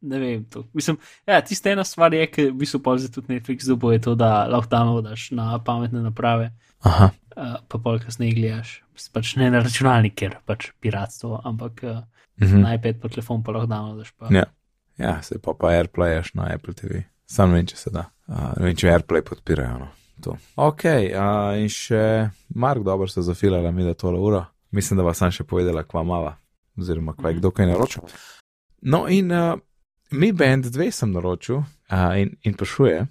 Ne vem, to. Mislim, ja, tista ena stvar je, ki v bistvu pol za tudi Netflix dobo je to, da lahko downloadaš na pametne naprave, Aha, uh, pa pol kasneje gledaš. Pač ne na računalnik, ker pač piratstvo, ampak uh, mhm. na iPad pa telefon pa lahko downloadaš. Pa. Ja. ja, se pa pa AirPlayaš na Apple TV. Sam ne vem, če se da. Uh, ne vem, če AirPlay podpirajo. No. To. Ok, uh, in še Mark, dobro se zafilala mi da tole uro. Mislim, da vas sem še povedala, kva mava, oziroma kva je kdo kaj naročil. No, in uh, mi band dve sem naročil uh, in, in prašuje.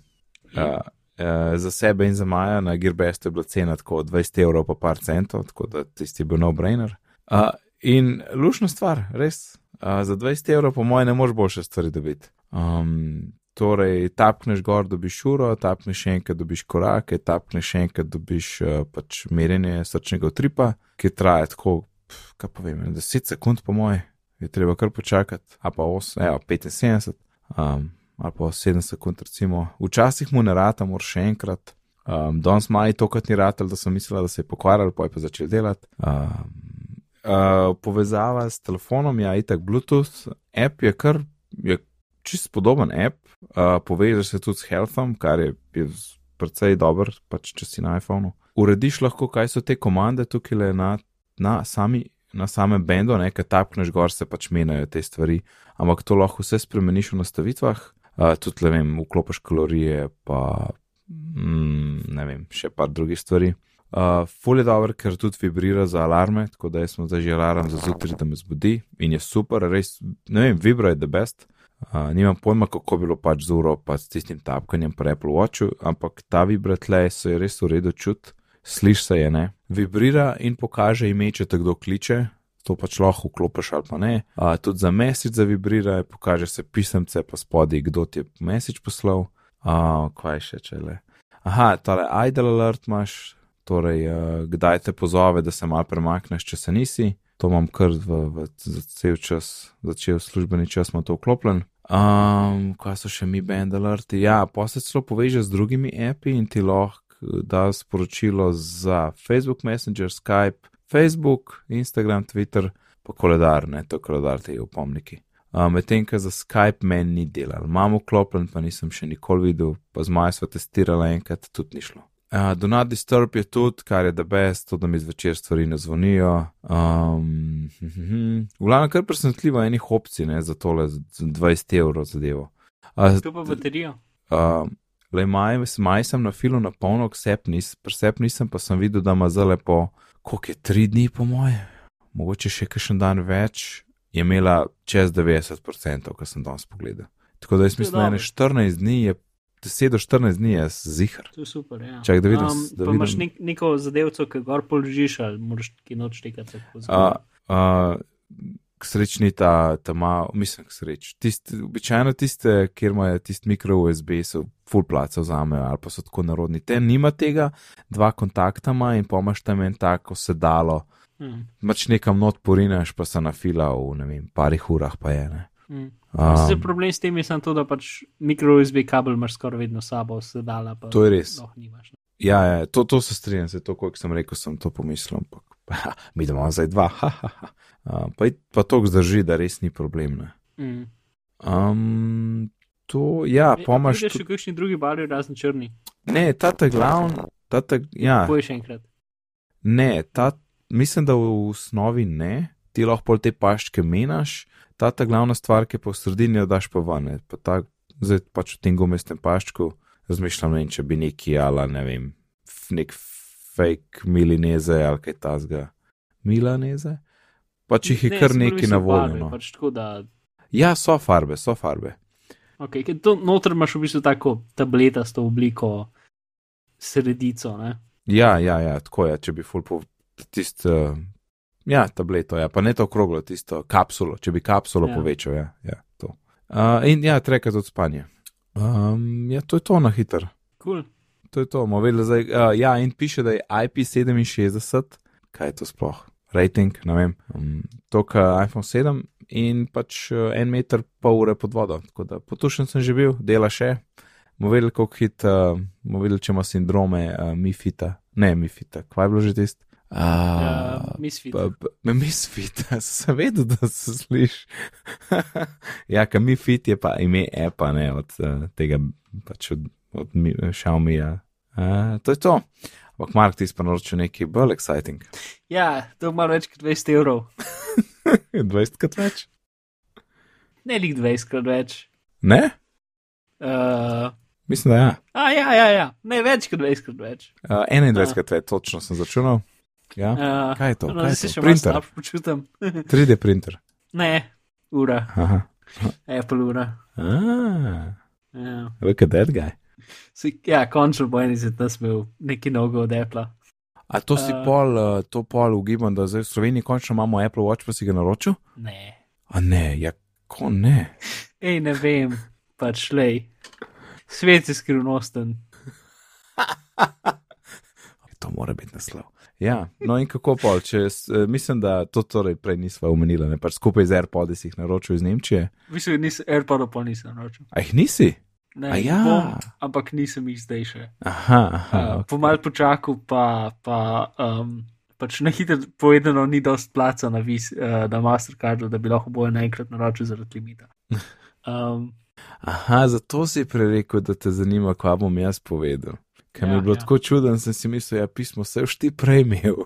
Uh, uh, za sebe in za Maja na Girbestu je bila cena tako 20 evrov pa par centov, tako da tisti je bil no-brainer. Uh, in lušna stvar, res, uh, za 20 evrov po mojem ne moreš boljše stvari dobiti. Um, torej, tapneš gor, dobiš uro, tapneš še enkrat, dobiš korake, tapneš še enkrat, dobiš uh, pač merjenje srčnega utripa, ki traja tako, kaj pa vem, 10 sekund po moje, je treba kar počakati, a pa 8, evo, 75, um, ali pa 7 sekund recimo. Včasih mu ne rata, moraš še enkrat. Um, Danes maj tokrat ni ratel, da sem mislila, da se je pokvaril, pa je pa začel delati. Um, uh, povezava s telefonom, ja, itak Bluetooth, app je kar, je čist podoben app, uh, povežeš se tudi s Healthom, kar je, je precej dober, pač če si na iPhonu. Urediš lahko, kaj so te komande tukaj le na, na sami. Na samem bendu, nekaj tapkneš gor, se pač menjajo te stvari, ampak to lahko vse spremeniš v nastavitvah, uh, tudi, ne vem, vklopiš kalorije, pa mm, ne vem, še par drugih stvari. Uh, ful je dober, ker tudi vibrira za alarme, tako da jaz sem zdaj že alarm za zjutraj, da me zbudi in je super, res, ne vem, vibra je the best. Uh, nimam pojma, kako bi bilo pač z uro, pa s tistim tapkanjem po Apple Watchu, ampak ta vibra tle se je res v redu čut, sliš se je ne. Vibrira in pokaže ime, če te kdo kliče, to pač lahko vklopiš ali pa ne. Uh, tudi za mesič zavibrira, pokaže se pisemce pa spodaj, kdo ti je mesič poslal. Uh, kaj še če le. Aha, tale idle alert imaš, torej uh, kdaj te pozove, da se mal premakneš, če se nisi. To imam kar v, v, za cel čas, za cel službeni čas imam to vklopljen. Um, kaj so še mi band alerti? Ja, pa se celo poveže z drugimi api in ti lahko da sporočilo za Facebook Messenger, Skype, Facebook, Instagram, Twitter, pa koledar, ne, to je koledar te opomniki. Uh, Medtem, ker za Skype meni ni delal, imam vklopljen, pa nisem še nikoli videl, pa z Majo sva testirala enkrat, tudi ni šlo. Uh, do not disturb je tudi, kar je da best, to, da mi zvečer stvari ne zvonijo. Um, [LAUGHS] v glavnem, kar presenetljivo enih opcij, ne, za tole, za 20 evrov zadevo. Uh, To pa baterijo. uh, le maj, maj sem na filu na polno, sep nis, presep nisem, pa sem videl, da ima zelo lepo, koliko je tri dni po moje, mogoče še kakšen dan več, je imela čez 90%, kar sem danes pogledal. Tako da jaz mislim, da je dobro. 14 dni, je 10 do 14 dni, jaz zihar. To je super. Ja. Čakaj, da vidim, Um, da pa imaš vidim. nek, neko zadevco, ki gor položiš, ali moraš ki noč tekati. tako Uh, uh, k srečni ta, ta ma, mislim, k sreč. Tist, običajno tiste, kjer imajo tisti mikro USB, so full placa vzamejo ali pa so tako narodni. Te nima tega, dva kontakta ima in pomaš tam en tako sedalo. Hmm. Mač nekam not porinaš, pa se nafila v ne vem, parih urah pa je. Ne. Hmm. Um, Um, problem s tem je samo to, da pač mikro USB kabel imaš skoraj vedno sabo, sedala pa. To je res. lahko nimaš, ne. Ja, ja to, to se strinjam, se to, koliko sem rekel, sem to pomislil, ampak [LAUGHS] mi imamo zdaj dva, [LAUGHS] ha, ha, ha. Uh, pa, pa to zdrži, da res ni problem. Ne. Mm. Um, to, ja, pomaš. Še kakšni drugi barvi, razen črni. Ne, ta ta glavn, ta ta, ja. Poj še enkrat. Ne, ta, mislim, da v osnovi ne, ti lahko te paščke menaš, ta ta glavna stvar, ki pa v sredini daš pa vane. Pa ta, zdaj pač v tem gumestem paščku razmišljam, ne vem, če bi neki ala, ne vem, nek fake milineze ali kaj tasga. Milaneze? Pač jih je Ne, kar neki na voljo. barve, No. Pač tako, da, Ja, so farbe, so farbe. okay, ker to noter imaš v bistvu tako tabletasto obliko sredico, ne? Ja, ja, ja, tako je, če bi full po tisto, ja, tableto, ja, pa ne to okroglo, tisto kapsulo, če bi kapsulo Ja. povečal, ja, ja, to. Uh, in ja, treka za spanje. Um, ja, to je to na hiter. Cool. To je to, bomo vedeli zdaj. Uh, ja, in piše, da je IP67, kaj je to sploh, rating, ne vem, um, to, kar iPhone 7 in pač uh, en meter pol ure pod vodo. Tako da potušen sem že bil, dela še. Bomo vedeli, koliko hit, uh, bomo vedeli, če ima sindrome uh, Mifita, ne Mifita, kva je bilo že tist. Uh, Uh, Misfit. Pa, pa, misfit, [LAUGHS] sem vedel, da se sliši. [LAUGHS] ja, ka misfit je pa ime apa, ne od uh, tega, pač od, od Mi- Xiaomi-ja. Uh, to je to. Ampak Mark ti pa naročil nekaj bolj exciting. Ja, to je malo več kot 20 evrov. [LAUGHS] 20 krat več? Ne lik 20 krat več. Ne? Uh, Mislim, da ja. a, ja, ja, ja, ne več kot 20 krat več. Uh, 21 krat več, točno sem začunal. Ja. Uh, Kaj je to? No, Kaj je to? še Printer. počutim. [LAUGHS] 3D printer. ne, ura, Aha. Apple ura. Ah, Ja. look at that guy. Si, ja, končno bo en izmed nas imel neki nogo od Apple. A to si Uh, pol, uh, to pol ugibam, da zdaj v Sloveniji končno imamo Apple Watch, pa si ga naročil? Ne. A ne, ja, ko ne. [LAUGHS] Ej, ne vem, pač lej. Svet je skrivnosten. [LAUGHS] To mora biti naslov. Ja, no in kako pol, če s- eh, mislim, da to torej prej nisva omenila, ne pač skupaj z AirPods si jih naročil iz Nemčije. V bistvu nisem, AirPodov pa nisem naročil. A jih nisi? Ne, A ja. bom, ampak nisem jih zdaj še. Aha, aha. Uh, ok. po mal počaku pa, pa um, pač na hitro povedano ni dost placa na, vis, uh, na Mastercardu, da bi lahko boje naenkrat naročil zaradi limita. [LAUGHS] Um, Aha, zato si prerekel, da te zanima, kva bom jaz povedal. Ker mi Ja, je bilo ja. tako čuden, sem si mislil, ja, pismo se už ti prej imel.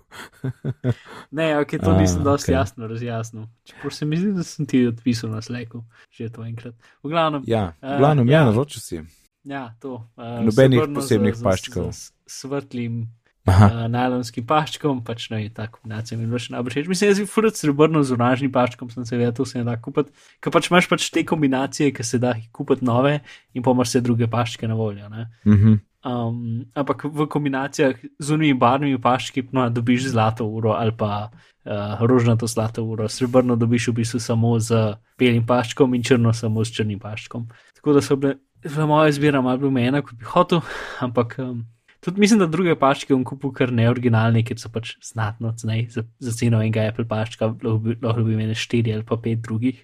[LAUGHS] ne, ok, to A, nisem dosti okej. jasno razjasnil. Čeprav se mi zdi, da sem ti odpisal na sleku, že to enkrat. V glavnem, Ja, Eh, glavno, ja. ja, naročil si. ja, to. Uh, Nobenih posebnih z- z- paščkov. z- s Svetlim Aha, uh, najlonskim paščkom, pač no, ta kombinacija mi je bila še najbolj všeč. Mislim, da je furati srebrno z oranžnim paščkom, sem se vedel, to se ne da kupiti. Ker pač imaš pač te kombinacije, ki se da kupiti nove in pa imaš vse druge paščke na voljo. Ne? mhm. Um, ampak v kombinacijah z unimi barvnimi paščki no, dobiš zlato uro ali pa uh, rožnato zlato uro, srebrno dobiš v bistvu samo z belim paščkom in črno samo s črnim paščkom. Tako da so bile, bila moja izbira malo omejena, kot bi hotel, [LAUGHS] ampak um, tudi mislim, da druge paščke bom kupil kar neoriginalne, ker so pač znatno cenej za, za ceno enega Apple paščka, lahko bi, imeli štiri ali pa pet drugih.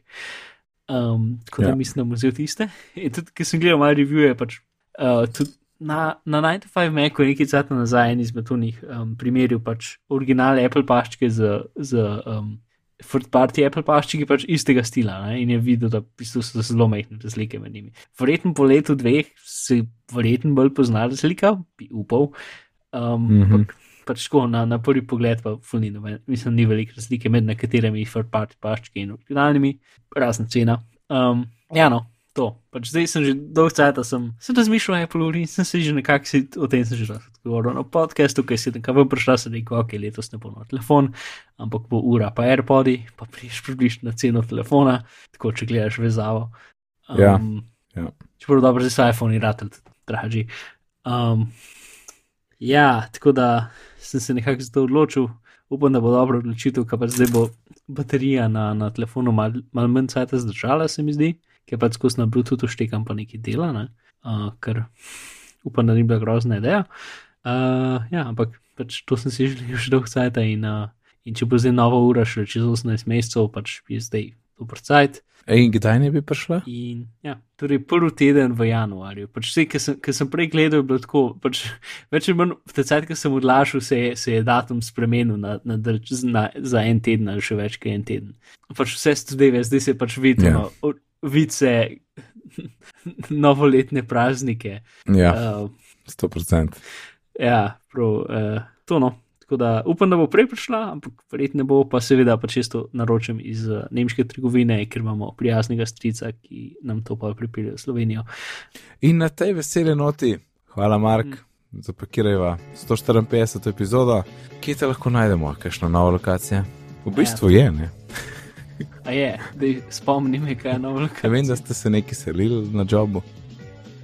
Um, tako da Ja. mislim, da bom vzel tiste. In tudi, ker sem gledal malo revije, pač uh, tudi na, na 95 Macu nekaj cajt nazaj en izmed unih um, primerjal pač originalne Apple paščke z, z um, third party Apple paščki pač istega stila ne? in je videl, da v bistvu so zelo majhne razlike med njimi. Verjetno po letu dveh se verjetno bolj pozna razlika, bi upal. Um, Mhm. ampak pač tako na, na prvi pogled pa ful ni noben, mislim, ni velike razlike med nekaterimi third party paščki in originalnimi, razen cena. Um, ja, no, to. Pač zdaj sem že dolgo časa, sem, sem razmišljal o Apple in sem se že nekako si, o tem že dosti govoril na podkastu, ki si tam vam prišla, sem rekel, ok, letos ne bo na telefon, ampak bo ura pa AirPodi, pa priješ približno na ceno telefona, tako če gledaš vezavo. Ja, ja. Čeprav dobro, zdaj so iPhone in ratelj dražji. Um, ja, tako da sem se nekako zato odločil, upam, da bo dobro odločitev, ker pa zdaj bo baterija na, na telefonu malo mal manj cajta zdržala, se mi zdi, ker pa skozi na Bluetooth štekam pa nekaj dela, ne? uh, ker upam, da ni bila grozna ideja. Uh, ja, ampak pač to sem si želel že dolgo cajta in, uh, in če bo zdaj nova ura še čez 18 mesecev, pač je zdaj dober cajt. In kdaj ne bi prišla? In, ja, torej, prvi teden v januarju. Pač vse, ki sem, ki sem prej gledal, je bilo tako. Pač, več ali manj v tej cajt, ki sem odlašal, se, je- se je datum spremenil na, na, na, za en teden ali še več kot en teden. Pač vse studeve, zdaj se pač vidi, Ja. Se [LAUGHS] novoletne praznike. Ja, Uh, sto procent. ja, prav, uh, to no. Tako da upam, da bo prej prišla, ampak verjetno bo, pa seveda pa čisto naročam iz uh, nemške trgovine, ker imamo prijaznega strica, ki nam to pa pripelje v Slovenijo. In na tej veseli noti, hvala Mark, mm. zapakirajva 154. epizodo, kje te lahko najdemo, kakšna nova lokacija. V bistvu je, ne. A je, da spomnim, kaj je novo. Ja, vem, da ste se neki selili na jobu.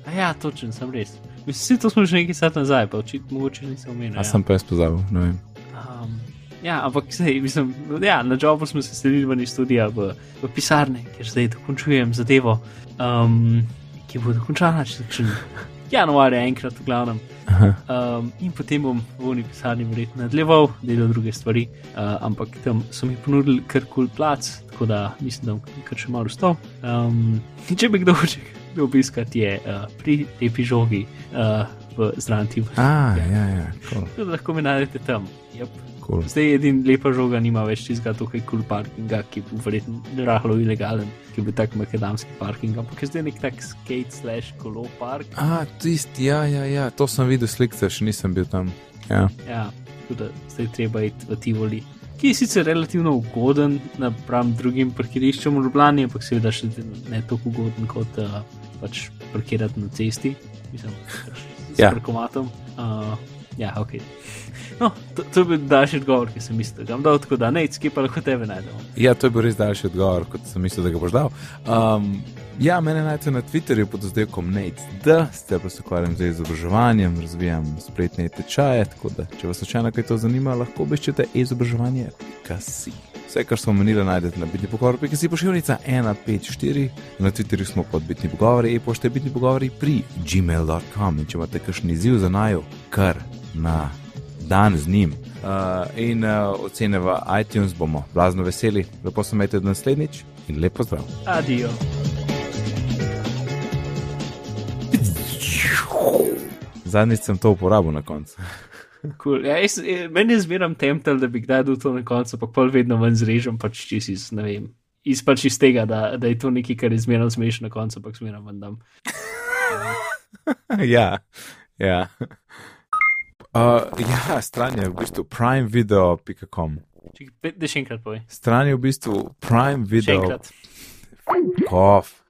A ja, točen sem res. Mislim, to smo že nekaj sat nazaj, pa očitno mogoče nisem omenil. A ja. sem pa jaz pozabil, ne vem. Um, ja, ampak sej, mislim, ja, na jobu smo se selili ven iz studija v, v pisarne, kjer zdaj dokončujem zadevo, um, ki bo dokončana čez kakšen januarja, enkrat v glavnem. Um, in potem bom v uni pisarni verjetno nadaljeval, delal druge stvari, uh, ampak tam so mi ponudili kar kul cool plac, tako da mislim, da bom kar še malo stal. Um, in če bi kdo hoče obiskati, je uh, pri lepi žogi uh, v Zdranti. A, ja, ja, cool, Tako da lahko me najdete tam. Yep. Cool. Zdaj edin lepa žoga nima več tistega tukaj kul cool parkinga, ki bo verjetno rahlo ilegalen, ki bo tak makadamski parking, ampak je zdaj nek tak skate slash kolo park. A, tisti, ja, ja, ja, to sem videl slikce, še nisem bil tam. Ja, Ja, tako da zdaj treba iti v Tivoli. Ki je sicer relativno ugoden napram drugim parkiriščem v Ljubljani, ampak seveda še ne tako ugoden kot uh, pač parkirati na cesti, mislim, s ja. parkomatom. Uh, ja, ok. No, to, to je bil daljši odgovor, ki sem mislil, da ga bom dal da ne, skje pa lahko tebe najdemo. ja, to je bil res daljši odgovor, kot sem mislil, da ga boš dal. Um, ja, mene najdete na Twitterju pod oddelkom Nate, da ste pa se ukvarjam z izobraževanjem, razvijam spletne tečaje, tako da, če vas slučajno kaj to zanima, lahko obiščete izobraževanje.si. Vse, kar smo omenili, najdete na bitni pogovor, ki si pošiljnica 154, na Twitterju smo pod bitni pogovori, e-pošte bitni pogovori pri gmail.com. In če imate kakšen izziv za najo, kar na dan z njim. Uh, in uh, ocene v iTunes bomo blazno veseli. Lepo se imejte do naslednjič in lepo zdrav. Adijo. Zadnjič sem to uporabil na koncu. Cool. Ja, jaz, eh, meni je zmeram tempel, da bi kdaj dal to na koncu, pa pol vedno ven zrežem, pač čez iz, ne vem. Iz pač iz tega, da, da je to nekaj, kar je zmerno smešno na koncu, ampak zmerno ven dam. [LAUGHS] ja, ja. Uh, ja, stran je v bistvu primevideo.com. Pet- Da še enkrat povej. Stran je v bistvu Še primevideo. enkrat. Kof.